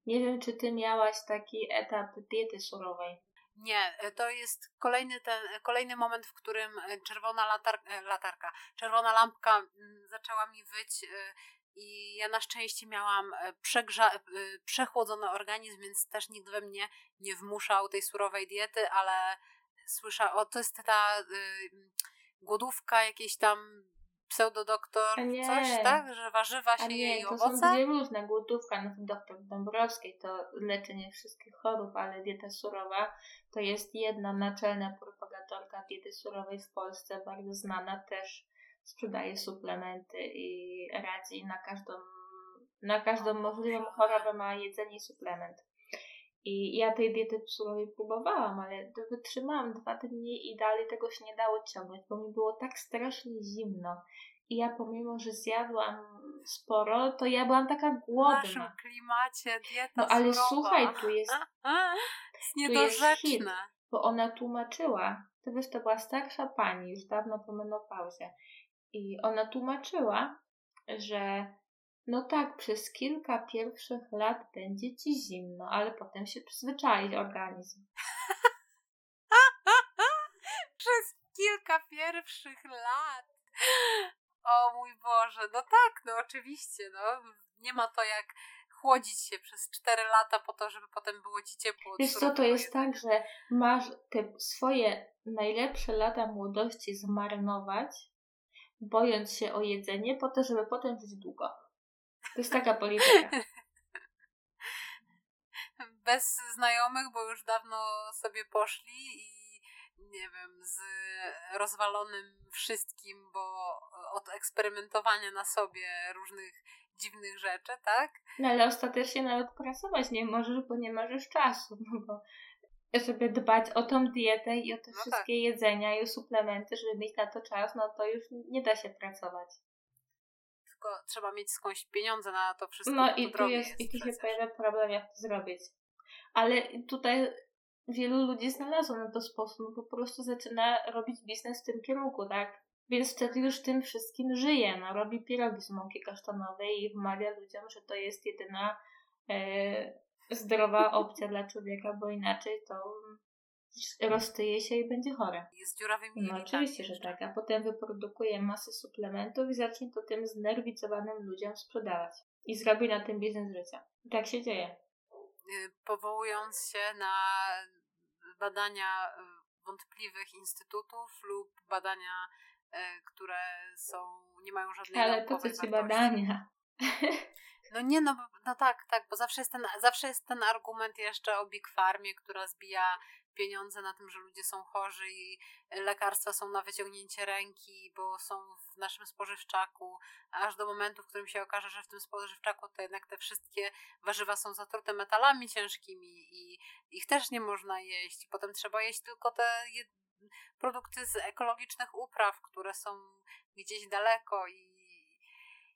Nie wiem, czy ty miałaś taki etap diety surowej. Nie, e, to jest kolejny, ten, kolejny moment, w którym e, czerwona latar, e, latarka, czerwona lampka mm, zaczęła mi wyć e, i ja na szczęście miałam e, przegrza, e, przechłodzony organizm, więc też nikt we mnie nie wmuszał tej surowej diety, ale słyszałam, o to jest ta głodówka jakiejś tam pseudodoktor, nie. coś, tak? Że warzywa się nie, jej to owoce? są dwie różne. Głodówka, no to doktor Dąbrowskiej to leczenie wszystkich chorób, ale dieta surowa to jest jedna naczelna propagatorka diety surowej w Polsce, bardzo znana też. Sprzedaje suplementy i radzi na każdą, na każdą możliwą chorobę ma jedzenie i suplement. I ja tej diety surowej próbowałam, ale wytrzymałam dwa dni i dalej tego się nie dało ciągnąć, bo mi było tak strasznie zimno. I ja pomimo, że zjadłam sporo, to ja byłam taka W naszym głodna. klimacie dieta No ale surowa. słuchaj, tu jest, jest niedorzeczne. bo ona tłumaczyła, to wiesz, to była starsza pani, już dawno po menopauzie. I ona tłumaczyła, że no tak, przez kilka pierwszych lat będzie ci zimno, ale potem się przyzwyczai organizm. Przez kilka pierwszych lat. O mój Boże, no tak, no oczywiście, no. Nie ma to jak chłodzić się przez 4 lata po to, żeby potem było ci ciepło. Wiesz co, to jest tak, że masz te swoje najlepsze lata młodości zmarnować, bojąc się o jedzenie, po to, żeby potem żyć długo. To jest taka polityka. Bez znajomych, bo już dawno sobie poszli i nie wiem, z rozwalonym wszystkim, bo od eksperymentowania na sobie różnych dziwnych rzeczy, tak? No ale ostatecznie nawet pracować nie możesz, bo nie masz już czasu, no bo żeby dbać o tą dietę i o te No wszystkie jedzenia i o suplementy, żeby mieć na to czas, no to już nie da się pracować. Tylko trzeba mieć skądś pieniądze na to wszystko. No i tu, drogie jest, i tu się przecież. pojawia problem, jak to zrobić. Ale tutaj wielu ludzi znalazło na to sposób, po prostu zaczyna robić biznes w tym kierunku, tak? Więc wtedy już tym wszystkim żyje, no robi pierogi z mąki kasztanowej i wmawia ludziom, że to jest jedyna e, zdrowa opcja dla człowieka, bo inaczej to roztyje się i będzie chore. Jest dziurawymi No oczywiście, że tak, a potem wyprodukuje masę suplementów i zacznie to tym znerwicowanym ludziom sprzedawać. I zrobi na tym biznes życia. I tak się dzieje. Y, Powołując się na badania y, wątpliwych instytutów lub badania, y, które są, nie mają żadnej Ale po co ci badania? No nie, no, no tak, tak, bo zawsze jest, ten, zawsze jest ten argument jeszcze o Big Farmie, która zbija pieniądze na tym, że ludzie są chorzy i lekarstwa są na wyciągnięcie ręki, bo są w naszym spożywczaku, aż do momentu, w którym się okaże, że w tym spożywczaku to jednak te wszystkie warzywa są zatrute metalami ciężkimi i ich też nie można jeść. Potem trzeba jeść tylko te produkty z ekologicznych upraw, które są gdzieś daleko i,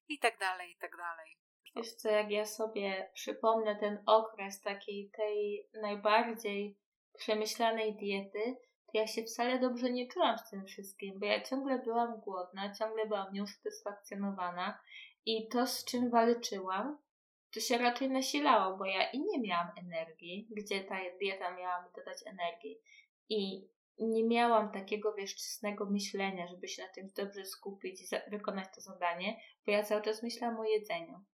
i tak dalej, i tak dalej. Wiesz co, jak ja sobie przypomnę ten okres takiej tej najbardziej przemyślanej diety, to ja się wcale dobrze nie czułam z tym wszystkim, bo ja ciągle byłam głodna, ciągle byłam nieusatysfakcjonowana i to, z czym walczyłam, to się raczej nasilało, bo ja i nie miałam energii, gdzie ta dieta miała mi dodać energii. I nie miałam takiego, wiesz, czystego myślenia, żeby się na tym dobrze skupić i wykonać to zadanie, bo ja cały czas myślałam o jedzeniu.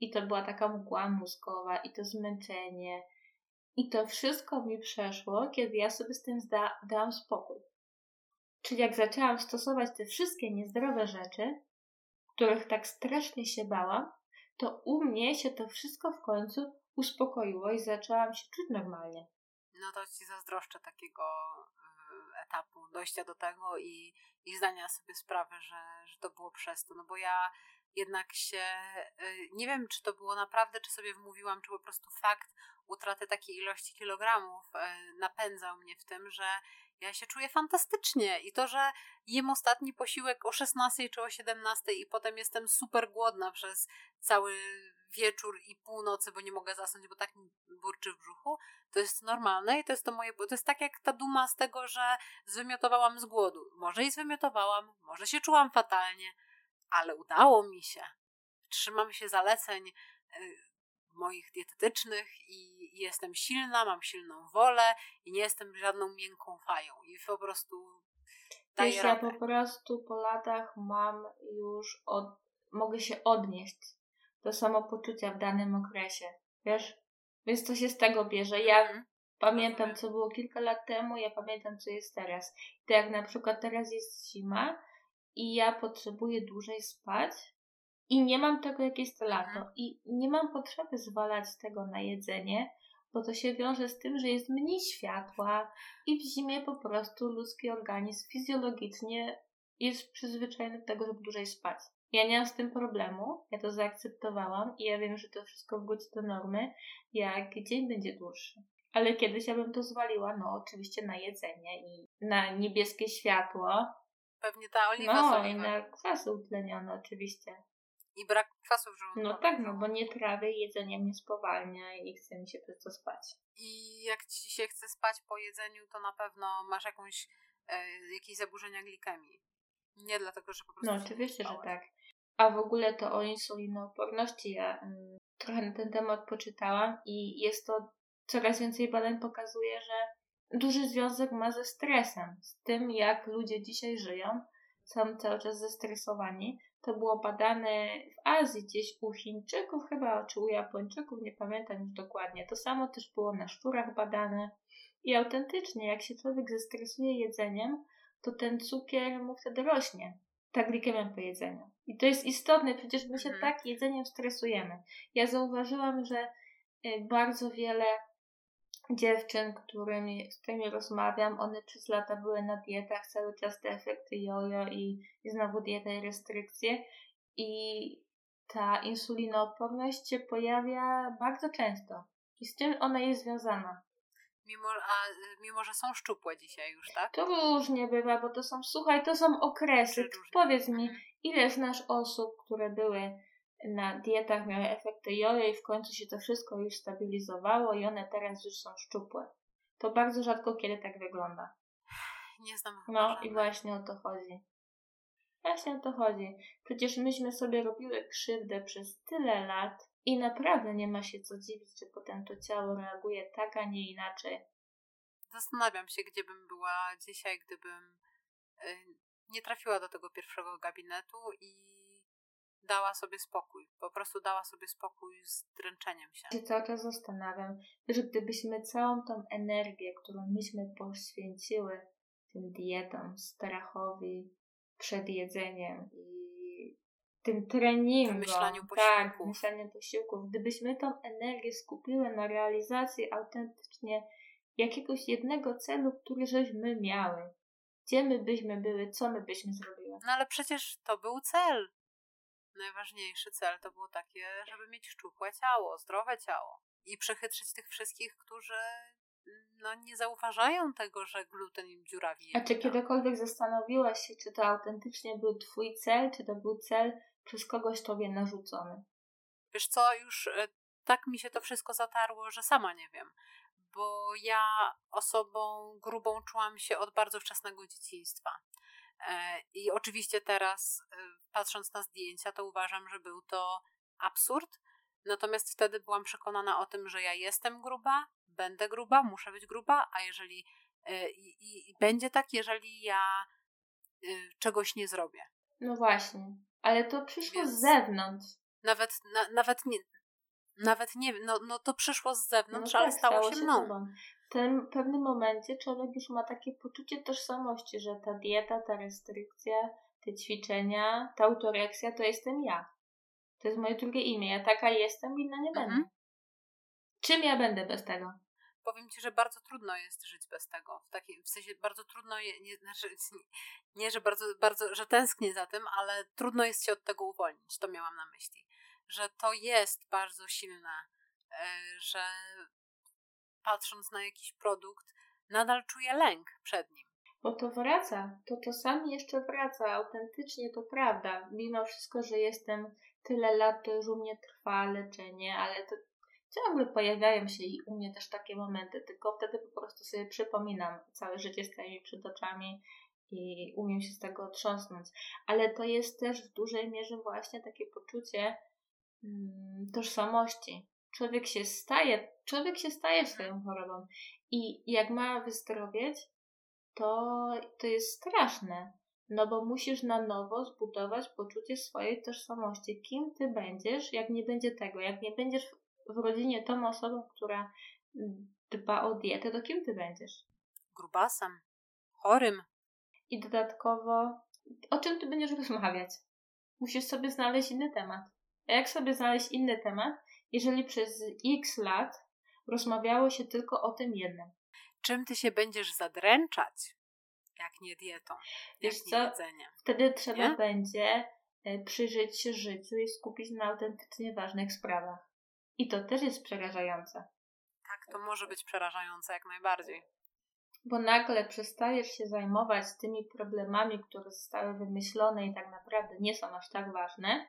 I to była taka mgła mózgowa, i to zmęczenie. I to wszystko mi przeszło, kiedy ja sobie z tym zda- dałam spokój. Czyli jak zaczęłam stosować te wszystkie niezdrowe rzeczy, których tak strasznie się bałam, to u mnie się to wszystko w końcu uspokoiło i zaczęłam się czuć normalnie. No to ci zazdroszczę takiego etapu dojścia do tego i, i zdania sobie sprawy, że, że to było przez to. No bo ja jednak się, y, nie wiem czy to było naprawdę, czy sobie wmówiłam, czy po prostu fakt utraty takiej ilości kilogramów y, napędzał mnie w tym, że ja się czuję fantastycznie i to, że jem ostatni posiłek o 16 czy o 17 i potem jestem super głodna przez cały wieczór i północy, bo nie mogę zasnąć, bo tak mi burczy w brzuchu, to jest normalne i to jest to moje, to jest tak jak ta duma z tego, że zwymiotowałam z głodu. Może i zwymiotowałam, może się czułam fatalnie, ale udało mi się. Trzymam się zaleceń y, moich dietetycznych i jestem silna, mam silną wolę i nie jestem żadną miękką fają i po prostu daję Wiesz, ja po prostu po latach mam już od, mogę się odnieść do samopoczucia w danym okresie. Wiesz? Więc to się z tego bierze. Ja mm. pamiętam, co było kilka lat temu, ja pamiętam, co jest teraz. Tak jak na przykład teraz jest zima i ja potrzebuję dłużej spać i nie mam tego jakieś to lato mhm. i nie mam potrzeby zwalać tego na jedzenie, bo to się wiąże z tym, że jest mniej światła i w zimie po prostu ludzki organizm fizjologicznie jest przyzwyczajony do tego, żeby dłużej spać. Ja nie mam z tym problemu, ja to zaakceptowałam i ja wiem, że to wszystko wróci do normy, jak dzień będzie dłuższy. Ale kiedyś ja bym to zwaliła, no oczywiście na jedzenie i na niebieskie światło. Pewnie ta oliwa No i na kwasy utlenione oczywiście. I brak kwasów żołądkowych. No tak, no bo nie trawię, jedzenie mnie spowalnia i chce mi się przez to spać. I jak ci się chce spać po jedzeniu, to na pewno masz jakąś, e, jakieś zaburzenia glikemii. Nie dlatego, że po prostu. No oczywiście, że tak. A w ogóle to o insulinooporności ja um, trochę na ten temat poczytałam i jest to coraz więcej badań pokazuje, że duży związek ma ze stresem, z tym jak ludzie dzisiaj żyją, są cały czas zestresowani. To było badane w Azji, gdzieś u Chińczyków chyba, czy u Japończyków, nie pamiętam już dokładnie. To samo też było na szczurach badane. I autentycznie, jak się człowiek zestresuje jedzeniem, to ten cukier mu wtedy rośnie. Ta glikemia po jedzeniu. I to jest istotne, przecież my się mhm. tak jedzeniem stresujemy. Ja zauważyłam, że y, bardzo wiele dziewczyn, którymi, z którymi rozmawiam, one przez lata były na dietach, cały czas te efekty jojo i, i znowu dieta i restrykcje. I ta insulinooporność się pojawia bardzo często. I z czym ona jest związana? Mimo, a, mimo, że są szczupłe dzisiaj już, tak? To różnie bywa, bo to są, słuchaj, to są okresy. Powiedz mi, mhm. ile znasz osób, które były na dietach, miały efekty jojo i w końcu się to wszystko już stabilizowało i one teraz już są szczupłe. To bardzo rzadko kiedy tak wygląda. Nie znam. No i właśnie o to chodzi. Właśnie o to chodzi. Przecież myśmy sobie robiły krzywdę przez tyle lat i naprawdę nie ma się co dziwić, że potem to ciało reaguje tak, a nie inaczej. Zastanawiam się, gdzie bym była dzisiaj, gdybym y, nie trafiła do tego pierwszego gabinetu i dała sobie spokój. Po prostu dała sobie spokój z dręczeniem się. Ja się cały czas zastanawiam, że gdybyśmy całą tą energię, którą myśmy poświęciły tym dietom, strachowi, przed jedzeniem i tym treningom, myśleniu posiłków. tak, myśleniu posiłków, gdybyśmy tą energię skupiły na realizacji autentycznie jakiegoś jednego celu, który żeśmy miały, gdzie my byśmy były, co my byśmy zrobiły. No ale przecież to był cel najważniejszy cel to było takie, żeby mieć szczupłe ciało, zdrowe ciało i przechytrzyć tych wszystkich, którzy no, nie zauważają tego, że gluten im dziurawi. A czy kiedykolwiek zastanowiłaś się, czy to autentycznie był twój cel, czy to był cel przez kogoś tobie narzucony? Wiesz co, już e, tak mi się to wszystko zatarło, że sama nie wiem. Bo ja osobą grubą czułam się od bardzo wczesnego dzieciństwa. E, I oczywiście teraz, e, patrząc na zdjęcia, to uważam, że był to absurd. Natomiast wtedy byłam przekonana o tym, że ja jestem gruba, będę gruba, muszę być gruba, a jeżeli e, i, i będzie tak, jeżeli ja czegoś nie zrobię. No właśnie, ale to przyszło Więc z zewnątrz. Nawet, na, nawet nie, nawet nie no, no to przyszło z zewnątrz, no ale tak, stało, się mną tym pewnym momencie człowiek już ma takie poczucie tożsamości, że ta dieta, ta restrykcja, te ćwiczenia, ta autoreksja to jestem ja. To jest moje drugie imię. Ja taka jestem, inna nie będę. Mhm. Czym ja będę bez tego? powiem ci, że bardzo trudno jest żyć bez tego. W, takiej, w sensie bardzo trudno, je, nie, znaczy, nie, że bardzo, bardzo, że tęsknię za tym, ale trudno jest się od tego uwolnić. To miałam na myśli. Że to jest bardzo silne, e, że patrząc na jakiś produkt, nadal czuję lęk przed nim. Bo to wraca, to czasami jeszcze wraca, autentycznie to prawda. Mimo wszystko, że jestem tyle lat, to już u mnie trwa leczenie, ale to ciągle pojawiają się i u mnie też takie momenty, tylko wtedy po prostu sobie przypominam, całe życie staje mi przed oczami i umiem się z tego otrząsnąć. Ale to jest też w dużej mierze właśnie takie poczucie mm, tożsamości. Człowiek się staje, człowiek się staje swoją chorobą i jak ma wyzdrowieć, to, to jest straszne. No bo musisz na nowo zbudować poczucie swojej tożsamości. Kim ty będziesz, jak nie będzie tego? Jak nie będziesz w rodzinie tą osobą, która dba o dietę, to kim ty będziesz? Grubasem, chorym. I dodatkowo, o czym ty będziesz rozmawiać? Musisz sobie znaleźć inny temat. A jak sobie znaleźć inny temat, jeżeli przez x lat rozmawiało się tylko o tym jednym? Czym ty się będziesz zadręczać, jak nie dietą, jak Wiesz nie co? jedzeniem? Wtedy trzeba nie? będzie e, przyjrzeć się życiu i skupić na autentycznie ważnych sprawach. I to też jest przerażające. Tak, to może być przerażające jak najbardziej. Bo nagle przestajesz się zajmować tymi problemami, które zostały wymyślone i tak naprawdę nie są aż tak ważne,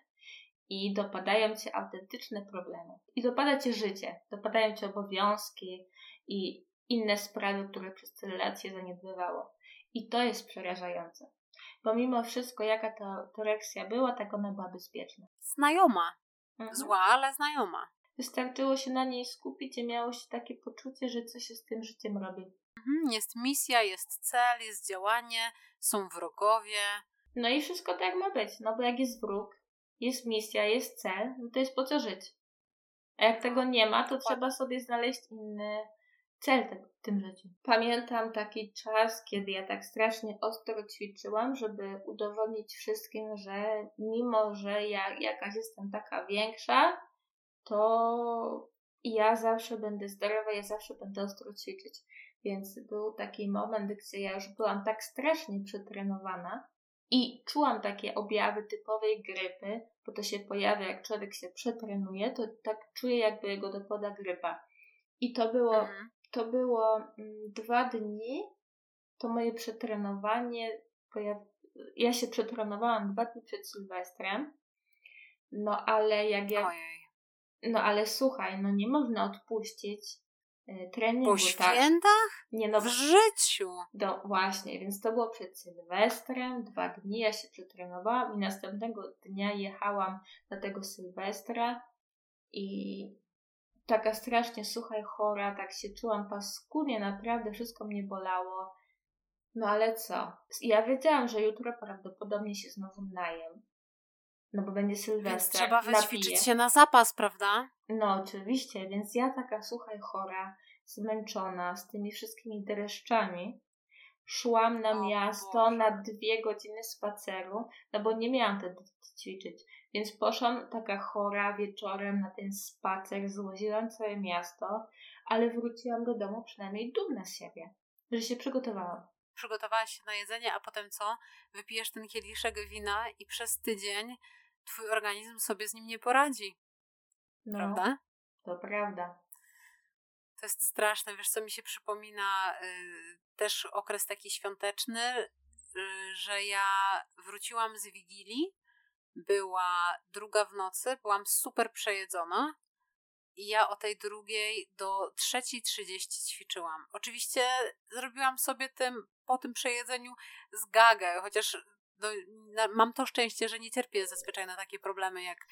i dopadają cię autentyczne problemy. I dopada cię życie, dopadają cię obowiązki i inne sprawy, które przez tyle lat się zaniedbywało. I to jest przerażające. Bo mimo wszystko, jaka ta toreksja była, tak ona była bezpieczna. Znajoma. Mhm. Zła, ale znajoma. Wystarczyło się na niej skupić i miało się takie poczucie, że coś się z tym życiem robi. Mhm, jest misja, jest cel, jest działanie, są wrogowie. No i wszystko tak ma być, no bo jak jest wróg, jest misja, jest cel, no to jest po co żyć. A jak tego nie ma, to trzeba sobie znaleźć inny cel w tym życiu. Pamiętam taki czas, kiedy ja tak strasznie ostro ćwiczyłam, żeby udowodnić wszystkim, że mimo, że ja jakaś jestem taka większa, to ja zawsze będę zdrowa, ja zawsze będę ostro ćwiczyć. Więc był taki moment, gdzie ja już byłam tak strasznie przetrenowana i czułam takie objawy typowej grypy, bo to się pojawia, jak człowiek się przetrenuje, to tak czuję, jakby jego dopada grypa. I to było, mhm. to było mm, dwa dni, to moje przetrenowanie, ja się przetrenowałam dwa dni przed Sylwestrem, no ale jak ja... Ojej no ale słuchaj, no nie można odpuścić treningu. Po tak? świętach? Nie no. W życiu. Do, właśnie, więc to było przed Sylwestrem, dwa dni ja się przetrenowałam i następnego dnia jechałam na tego Sylwestra i taka strasznie sucha i chora, tak się czułam paskudnie, naprawdę wszystko mnie bolało. No ale co? Ja wiedziałam, że jutro prawdopodobnie się znowu najem. No bo będzie Sylwester. Więc trzeba wyćwiczyć się na zapas, prawda? No oczywiście, więc ja taka słuchaj chora, zmęczona z tymi wszystkimi dreszczami, szłam na o, miasto na dwie godziny spaceru, no bo nie miałam wtedy ćwiczyć. Więc poszłam taka chora wieczorem na ten spacer, złoziłam całe miasto, ale wróciłam do domu przynajmniej dumna z siebie, że się przygotowałam. Przygotowałaś się na jedzenie, a potem co? Wypijesz ten kieliszek wina i przez tydzień twój organizm sobie z nim nie poradzi. No, prawda? To prawda. To jest straszne. Wiesz, co mi się przypomina y, też okres taki świąteczny, y, że ja wróciłam z Wigilii, była druga w nocy, byłam super przejedzona i ja o tej drugiej do trzeciej trzydzieści ćwiczyłam. Oczywiście zrobiłam sobie tym, po tym przejedzeniu zgagę, chociaż no, mam to szczęście, że nie cierpię zazwyczaj na takie problemy jak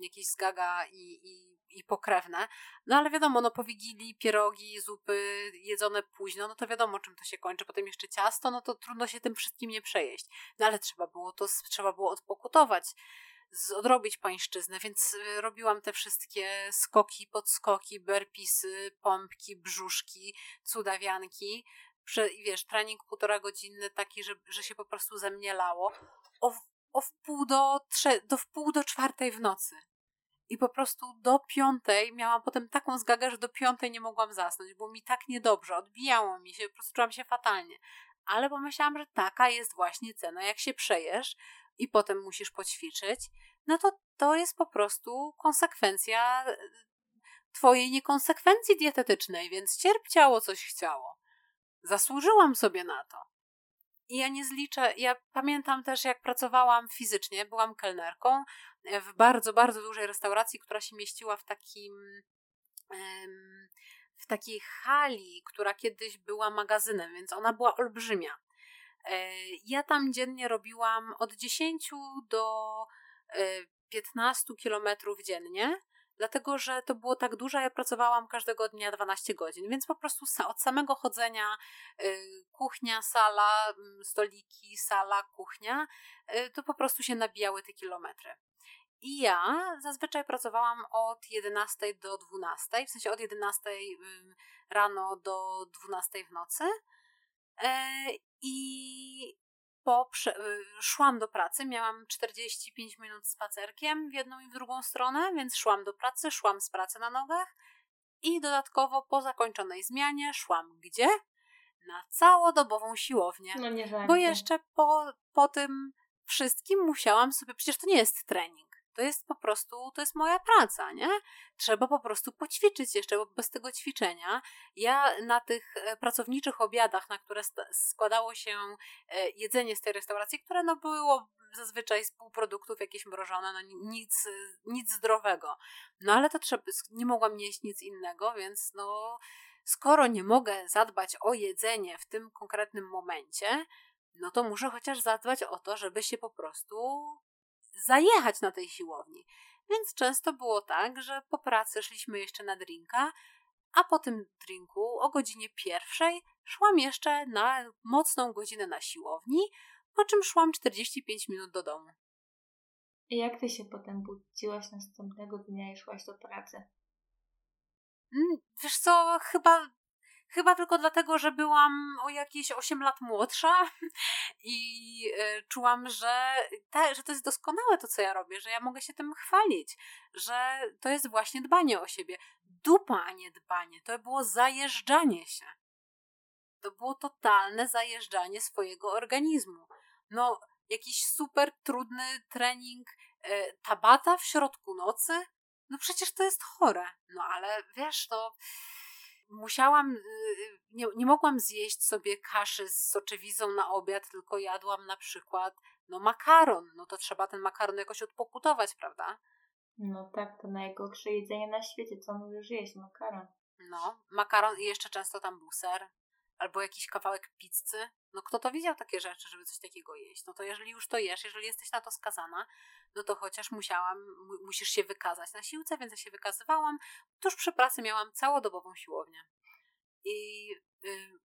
jakieś zgaga i, i, i pokrewne. No ale wiadomo, no po wigilii pierogi, zupy jedzone późno, no to wiadomo czym to się kończy. Potem jeszcze ciasto, no to trudno się tym wszystkim nie przejeść. No ale trzeba było to, trzeba było odpokutować odrobić pańszczyznę, więc y, robiłam te wszystkie skoki, podskoki, berpisy, pompki, brzuszki, cudawianki, prze, wiesz, trening półtora godzinny taki, że, że się po prostu zemnielało o, o wpół do, trze, do wpół do czwartej w nocy. i po prostu do piątej miałam potem taką zgagę, że do piątej nie mogłam zasnąć, było mi tak niedobrze, odbijało mi się, po prostu czułam się fatalnie. Ale pomyślałam, że taka jest właśnie cena. Jak się przejesz i potem musisz poćwiczyć, no to to jest po prostu konsekwencja e, twojej niekonsekwencji dietetycznej, więc cierp ciało coś chciało. Zasłużyłam sobie na to. I ja nie zliczę, ja pamiętam też, jak pracowałam fizycznie, byłam kelnerką e, w bardzo, bardzo dużej restauracji, która się mieściła w takim w takiej hali, która kiedyś była magazynem, więc ona była olbrzymia. E, ja tam dziennie robiłam od 10 do 15 e, kilometrów dziennie dlatego że to było tak dużo, ja pracowałam każdego dnia 12 godzin, więc po prostu od samego chodzenia y, kuchnia, sala, mm, stoliki, sala, kuchnia, y, to po prostu się nabijały te kilometry. I ja zazwyczaj pracowałam od 11 do 12, w sensie od 11 rano do 12 w nocy. E, I po y, szłam do pracy, miałam 45 minut spacerkiem w jedną i w drugą stronę, więc szłam do pracy, szłam z pracy na nogach i dodatkowo po zakończonej zmianie szłam gdzie? Na całodobową siłownię. No nie Bo jeszcze po, po tym wszystkim musiałam sobie, przecież to nie jest trening. To jest po prostu, to jest moja praca, nie? Trzeba po prostu poćwiczyć jeszcze, bo bez tego ćwiczenia ja na tych e, pracowniczych obiadach, na które składało się e, jedzenie z tej restauracji, które no było zazwyczaj z półproduktów jakieś mrożone, no nic, nic zdrowego. No ale to trzeba, nie mogłam jeść nic innego, więc no skoro nie mogę zadbać o jedzenie w tym konkretnym momencie, no to muszę chociaż zadbać o to, żeby się po prostu zajechać na tej siłowni. Więc często było tak, że po pracy szliśmy jeszcze na drinka, a po tym drinku o godzinie pierwszej szłam jeszcze na mocną godzinę na siłowni, po czym szłam 45 minut do domu. I jak ty się potem budziłaś następnego dnia i szłaś do pracy? Mm, wiesz co, chyba Chyba tylko dlatego, że byłam o jakieś 8 lat młodsza i e, czułam, że, te, że to jest doskonałe to, co ja robię, że ja mogę się tym chwalić, że to jest właśnie dbanie o siebie. Dupa, a nie dbanie. To było zajeżdżanie się. To było totalne zajeżdżanie swojego organizmu. No, jakiś super trudny trening e, tabata w środku nocy? No przecież to jest chore. No ale wiesz, to musiałam, y, y, nie, nie mogłam zjeść sobie kaszy z soczewizą na obiad, tylko jadłam na przykład no makaron, no to trzeba ten makaron jakoś odpokutować, prawda? No tak, to najgorsze jedzenie na świecie, co możesz jeść, makaron. No, makaron i jeszcze często tam był ser, albo jakiś kawałek pizzy. No kto to widział takie rzeczy, żeby coś takiego jeść? No to jeżeli już to jesz, jeżeli jesteś na to skazana, no to chociaż musiałam, musisz się wykazać na siłce, więc ja się wykazywałam. Tuż przy pracy miałam całodobową siłownię. I y,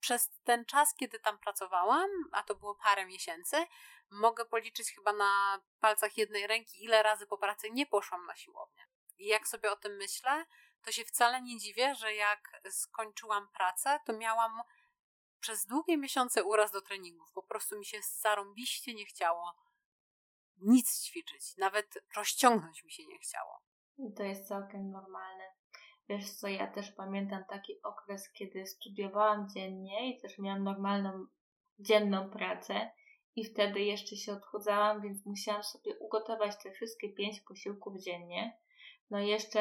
przez ten czas, kiedy tam pracowałam, a to było parę miesięcy, mogę policzyć chyba na palcach jednej ręki, ile razy po pracy nie poszłam na siłownię. I jak sobie o tym myślę, to się wcale nie dziwię, że jak skończyłam pracę, to miałam przez długie miesiące uraz do treningów. Po prostu mi się zarąbiście nie chciało nic ćwiczyć. Nawet rozciągnąć mi się nie chciało. To jest całkiem normalne. Wiesz co, ja też pamiętam taki okres, kiedy studiowałam dziennie i też miałam normalną dzienną pracę i wtedy jeszcze się odchudzałam, więc musiałam sobie ugotować te wszystkie pięć posiłków dziennie. No jeszcze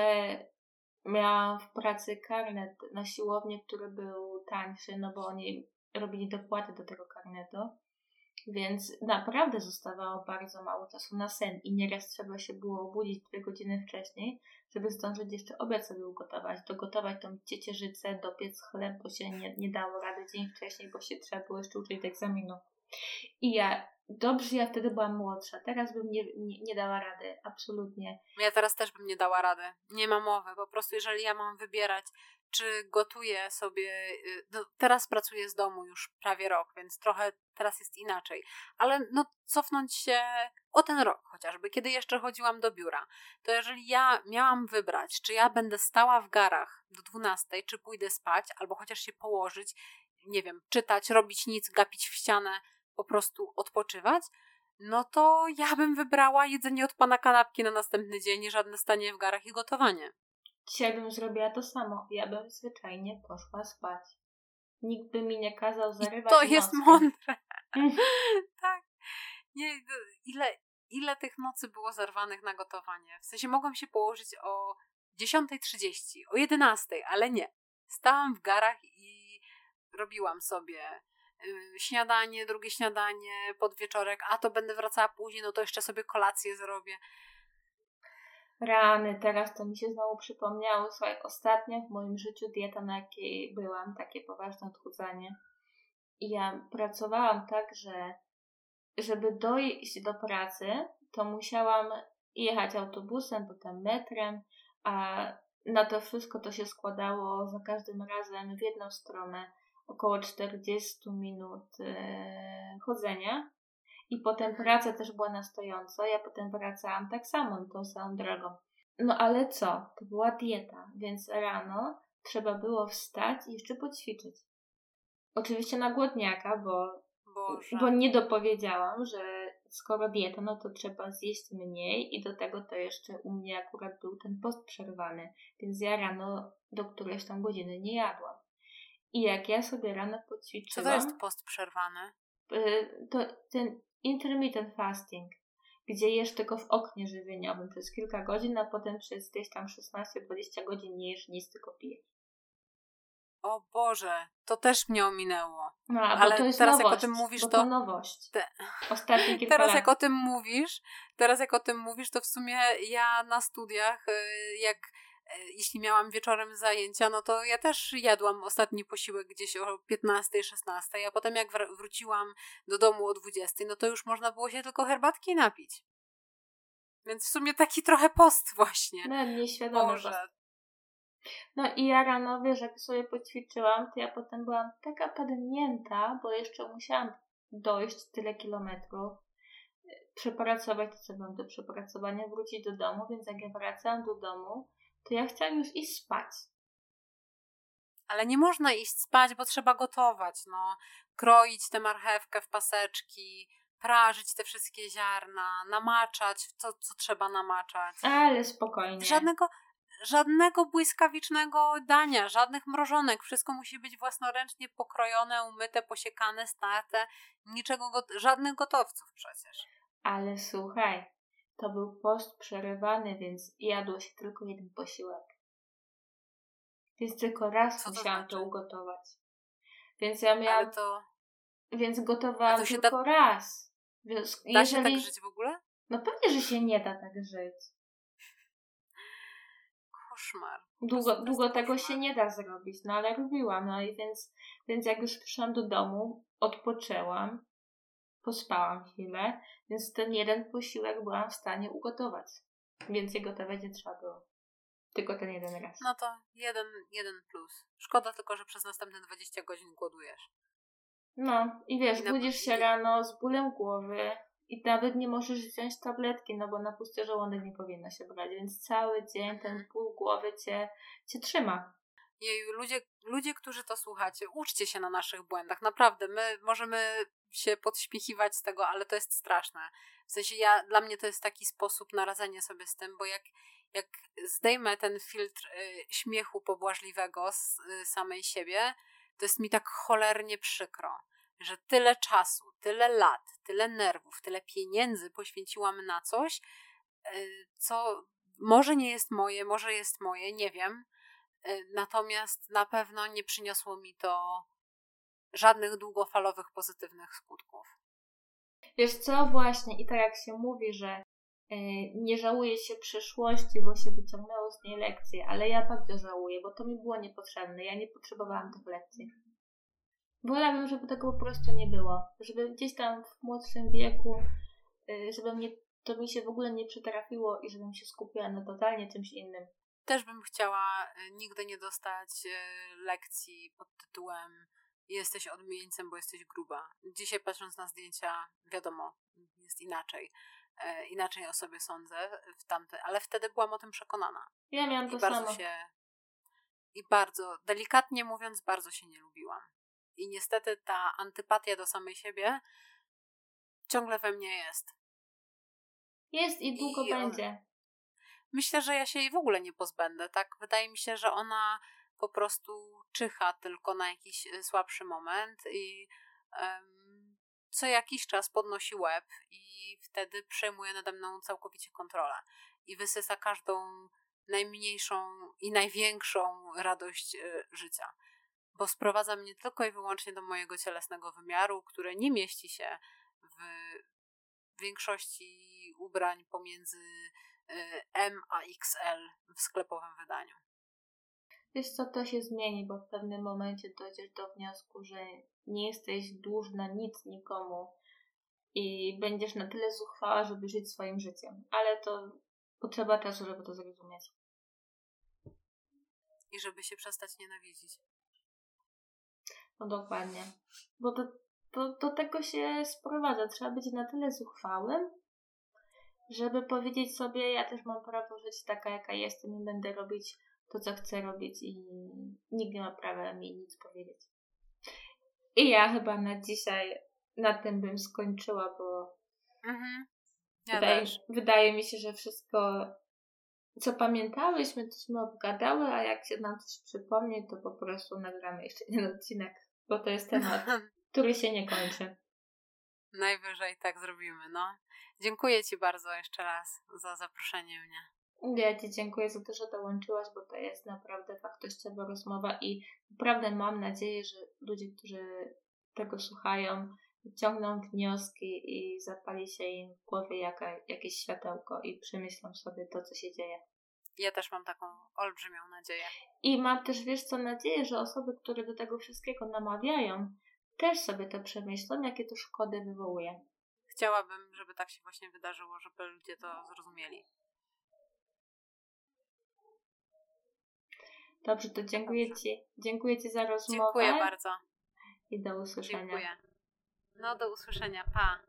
miałam w pracy karnet na siłownię, który był tańszy, no bo oni robili dopłaty do tego karnetu. Więc naprawdę zostawało bardzo mało czasu na sen i nieraz trzeba się było obudzić dwie godziny wcześniej, żeby zdążyć jeszcze obiad sobie ugotować, dogotować tą ciecierzycę, dopiec chleb, bo się nie, nie dało rady dzień wcześniej, bo się trzeba było jeszcze uczyć egzaminu. I ja, dobrze, ja wtedy byłam młodsza, teraz bym nie, nie, nie dała rady, absolutnie. Ja teraz też bym nie dała rady, nie ma mowy, po prostu jeżeli ja mam wybierać, czy gotuję sobie. Y, no, teraz pracuję z domu już prawie rok, więc trochę teraz jest inaczej. Ale no, cofnąć się o ten rok chociażby, kiedy jeszcze chodziłam do biura, to jeżeli ja miałam wybrać, czy ja będę stała w garach do 12, czy pójdę spać, albo chociaż się położyć, nie wiem, czytać, robić nic, gapić w ścianę, po prostu odpoczywać, no to ja bym wybrała jedzenie od pana kanapki na następny dzień, żadne stanie w garach i gotowanie. Dzisiaj bym zrobiła to samo. Ja bym zwyczajnie poszła spać. Nikt by mi nie kazał zarywać I to jest mądre. tak. Nie, ile, ile tych nocy było zerwanych na gotowanie? W sensie mogłam się położyć o 10.30, o 11.00, ale nie. Stałam w garach i robiłam sobie śniadanie, drugie śniadanie, podwieczorek, a to będę wracała później, no to jeszcze sobie kolację zrobię. Rany, teraz to mi się znowu przypomniało. Słuchaj, ostatnio w moim życiu dieta, na jakiej byłam, takie poważne odchudzanie. I ja pracowałam tak, że żeby dojść do pracy, to musiałam jechać autobusem, potem metrem, a na to wszystko to się składało za każdym razem w jedną stronę około 40 minut e, chodzenia. I potem praca też była na stojąco. Ja potem wracałam tak samo, tą samą drogą. No ale co? To była dieta, więc rano trzeba było wstać i jeszcze poćwiczyć. Oczywiście na głodniaka, bo, bo nie dopowiedziałam, że skoro dieta, no to trzeba zjeść mniej i do tego to jeszcze u mnie akurat był ten post przerwany, więc ja rano do którejś tam godziny nie jadłam. I jak ja sobie rano poćwiczyłam... Co to jest post przerwany? Y, to ten intermittent fasting, gdzie jesz tylko w oknie żywieniowym przez kilka godzin, a potem przez gdzieś tam 16-20 godzin nie jesz nic, tylko pijesz. O Boże, to też mnie ominęło. No, ale to jest teraz nowość, jak o tym mówisz, to, to nowość. Te... Ostatnie kilka teraz lat. jak o tym mówisz, teraz jak o tym mówisz, to w sumie ja na studiach, y, jak E, jeśli miałam wieczorem zajęcia, no to ja też jadłam ostatni posiłek gdzieś o 15, 16, a potem jak wróciłam do domu o 20, no to już można było się tylko herbatki napić. Więc w sumie taki trochę post właśnie. No, nieświadomy Boże. No i ja rano, wiesz, jak sobie poćwiczyłam, to ja potem byłam taka padnięta, bo jeszcze musiałam dojść tyle kilometrów, przepracować to, co mam do przepracowania, wrócić do domu, więc jak ja wracałam do domu, to ja chciałam już iść spać. Ale nie można iść spać, bo trzeba gotować, no. Kroić tę marchewkę w paseczki, prażyć te wszystkie ziarna, namaczać to, co trzeba namaczać. Ale spokojnie. Żadnego, żadnego błyskawicznego dania, żadnych mrożonek. Wszystko musi być własnoręcznie pokrojone, umyte, posiekane, starte. Niczego, go, żadnych gotowców przecież. Ale słuchaj, to był post przerywany, więc jadło się tylko jeden posiłek. Więc tylko raz Co musiałam to, znaczy? to ugotować. Więc ja miałam. to... Więc gotowałam to tylko da... raz. Więc da jeżeli... się tak żyć w ogóle? No pewnie, że się nie da tak żyć. Koszmar. Długo, długo tego się nie da zrobić, no ale robiłam. No i więc, więc jak już przyszłam do domu, odpoczęłam, pospałam chwilę, więc ten jeden posiłek byłam w stanie ugotować. Więcej gotować nie trzeba było. Tylko ten jeden raz. No to jeden, jeden plus. Szkoda tylko, że przez następne 20 godzin głodujesz. No i wiesz, I budzisz się rano z bólem głowy i nawet nie możesz wziąć tabletki, no bo na pusty żołądek nie powinno się brać, więc cały dzień ten ból głowy cię, cię trzyma. Jej, ludzie, ludzie, którzy to słuchacie, uczcie się na naszych błędach. Naprawdę, my możemy się podśmiechiwać z tego, ale to jest straszne. W sensie ja, dla mnie to jest taki sposób na radzenie sobie z tym, bo jak, jak zdejmę ten filtr y, śmiechu pobłażliwego z y, samej siebie, to jest mi tak cholernie przykro, że tyle czasu, tyle lat, tyle nerwów, tyle pieniędzy poświęciłam na coś, y, co może nie jest moje, może jest moje, nie wiem. Y, natomiast na pewno nie przyniosło mi to żadnych długofalowych pozytywnych skutków. Wiesz co, właśnie i tak jak się mówi, że yy, nie żałuje się przyszłości, bo się wyciągnęło z niej lekcje, ale ja bardzo żałuję, bo to mi było niepotrzebne. Ja nie potrzebowałam tych lekcji. Wolałabym, żeby tego po prostu nie było. Żeby gdzieś tam w młodszym wieku, yy, żeby mnie, to mi się w ogóle nie przytrafiło i żebym się skupiła na totalnie czymś innym. Też bym chciała y, nigdy nie dostać y, lekcji pod tytułem jesteś odmieńcem, bo jesteś gruba. Dzisiaj patrząc na zdjęcia, wiadomo, jest inaczej. E, inaczej o sobie sądzę w tamte, ale wtedy byłam o tym przekonana. Ja miałam to I bardzo samo. Się, I bardzo, delikatnie mówiąc, bardzo się nie lubiłam. I niestety ta antypatia do samej siebie ciągle we mnie jest. Jest i długo I będzie. Myślę, że ja się jej w ogóle nie pozbędę, tak? Wydaje mi się, że ona po prostu czyha tylko na jakiś e, słabszy moment i um, co jakiś czas podnosi łeb i wtedy przejmuje nade mną całkowicie kontrolę i wysysa każdą najmniejszą i największą radość y, życia. Bo sprowadza mnie tylko i wyłącznie do mojego cielesnego wymiaru, które nie mieści się w większości ubrań pomiędzy y, M a XL w sklepowym wydaniu. Wiesz co, to się zmieni, bo w pewnym momencie dojdziesz do wniosku, że nie jesteś dłużna nic nikomu i będziesz na tyle zuchwała, żeby żyć swoim życiem. Ale to potrzeba czasu, żeby to zrozumieć. I żeby się przestać nienawidzić. No dokładnie. Bo to do tego się sprowadza. Trzeba być na tyle zuchwałym, żeby powiedzieć sobie, ja też mam prawo żyć taka, jaka jestem i będę robić to, co chcę robić i nikt nie ma prawa mi nic powiedzieć. I ja chyba na dzisiaj na tym bym skończyła, bo mhm. ja wydaje, wydaje mi się, że wszystko, co pamiętałyśmy, tośmy obgadały, a jak się nam coś przypomni, to po prostu nagramy jeszcze jeden odcinek, bo to jest temat, który się nie kończy. Najwyżej tak zrobimy, no. Dziękuję Ci bardzo jeszcze raz za zaproszenie mnie. Ja Ci dziękuję za to, że dołączyłaś, bo to jest naprawdę wartościowa rozmowa i naprawdę mam nadzieję, że ludzie, którzy tego słuchają, ciągną wnioski i zapali się im w głowie jaka, jakieś światełko i przemyślą sobie to, co się dzieje. Ja też mam taką olbrzymią nadzieję. I mam też, wiesz co, nadzieję, że osoby, które do tego wszystkiego namawiają, też sobie to przemyślą, jakie to szkody wywołuje. Chciałabym, żeby tak się właśnie wydarzyło, żeby ludzie to zrozumieli. Dobrze, to dziękuję Dobrze. Ci. Dziękuję Ci za rozmowę. Dziękuję bardzo. I do usłyszenia. Dziękuję. No, do usłyszenia. Pa.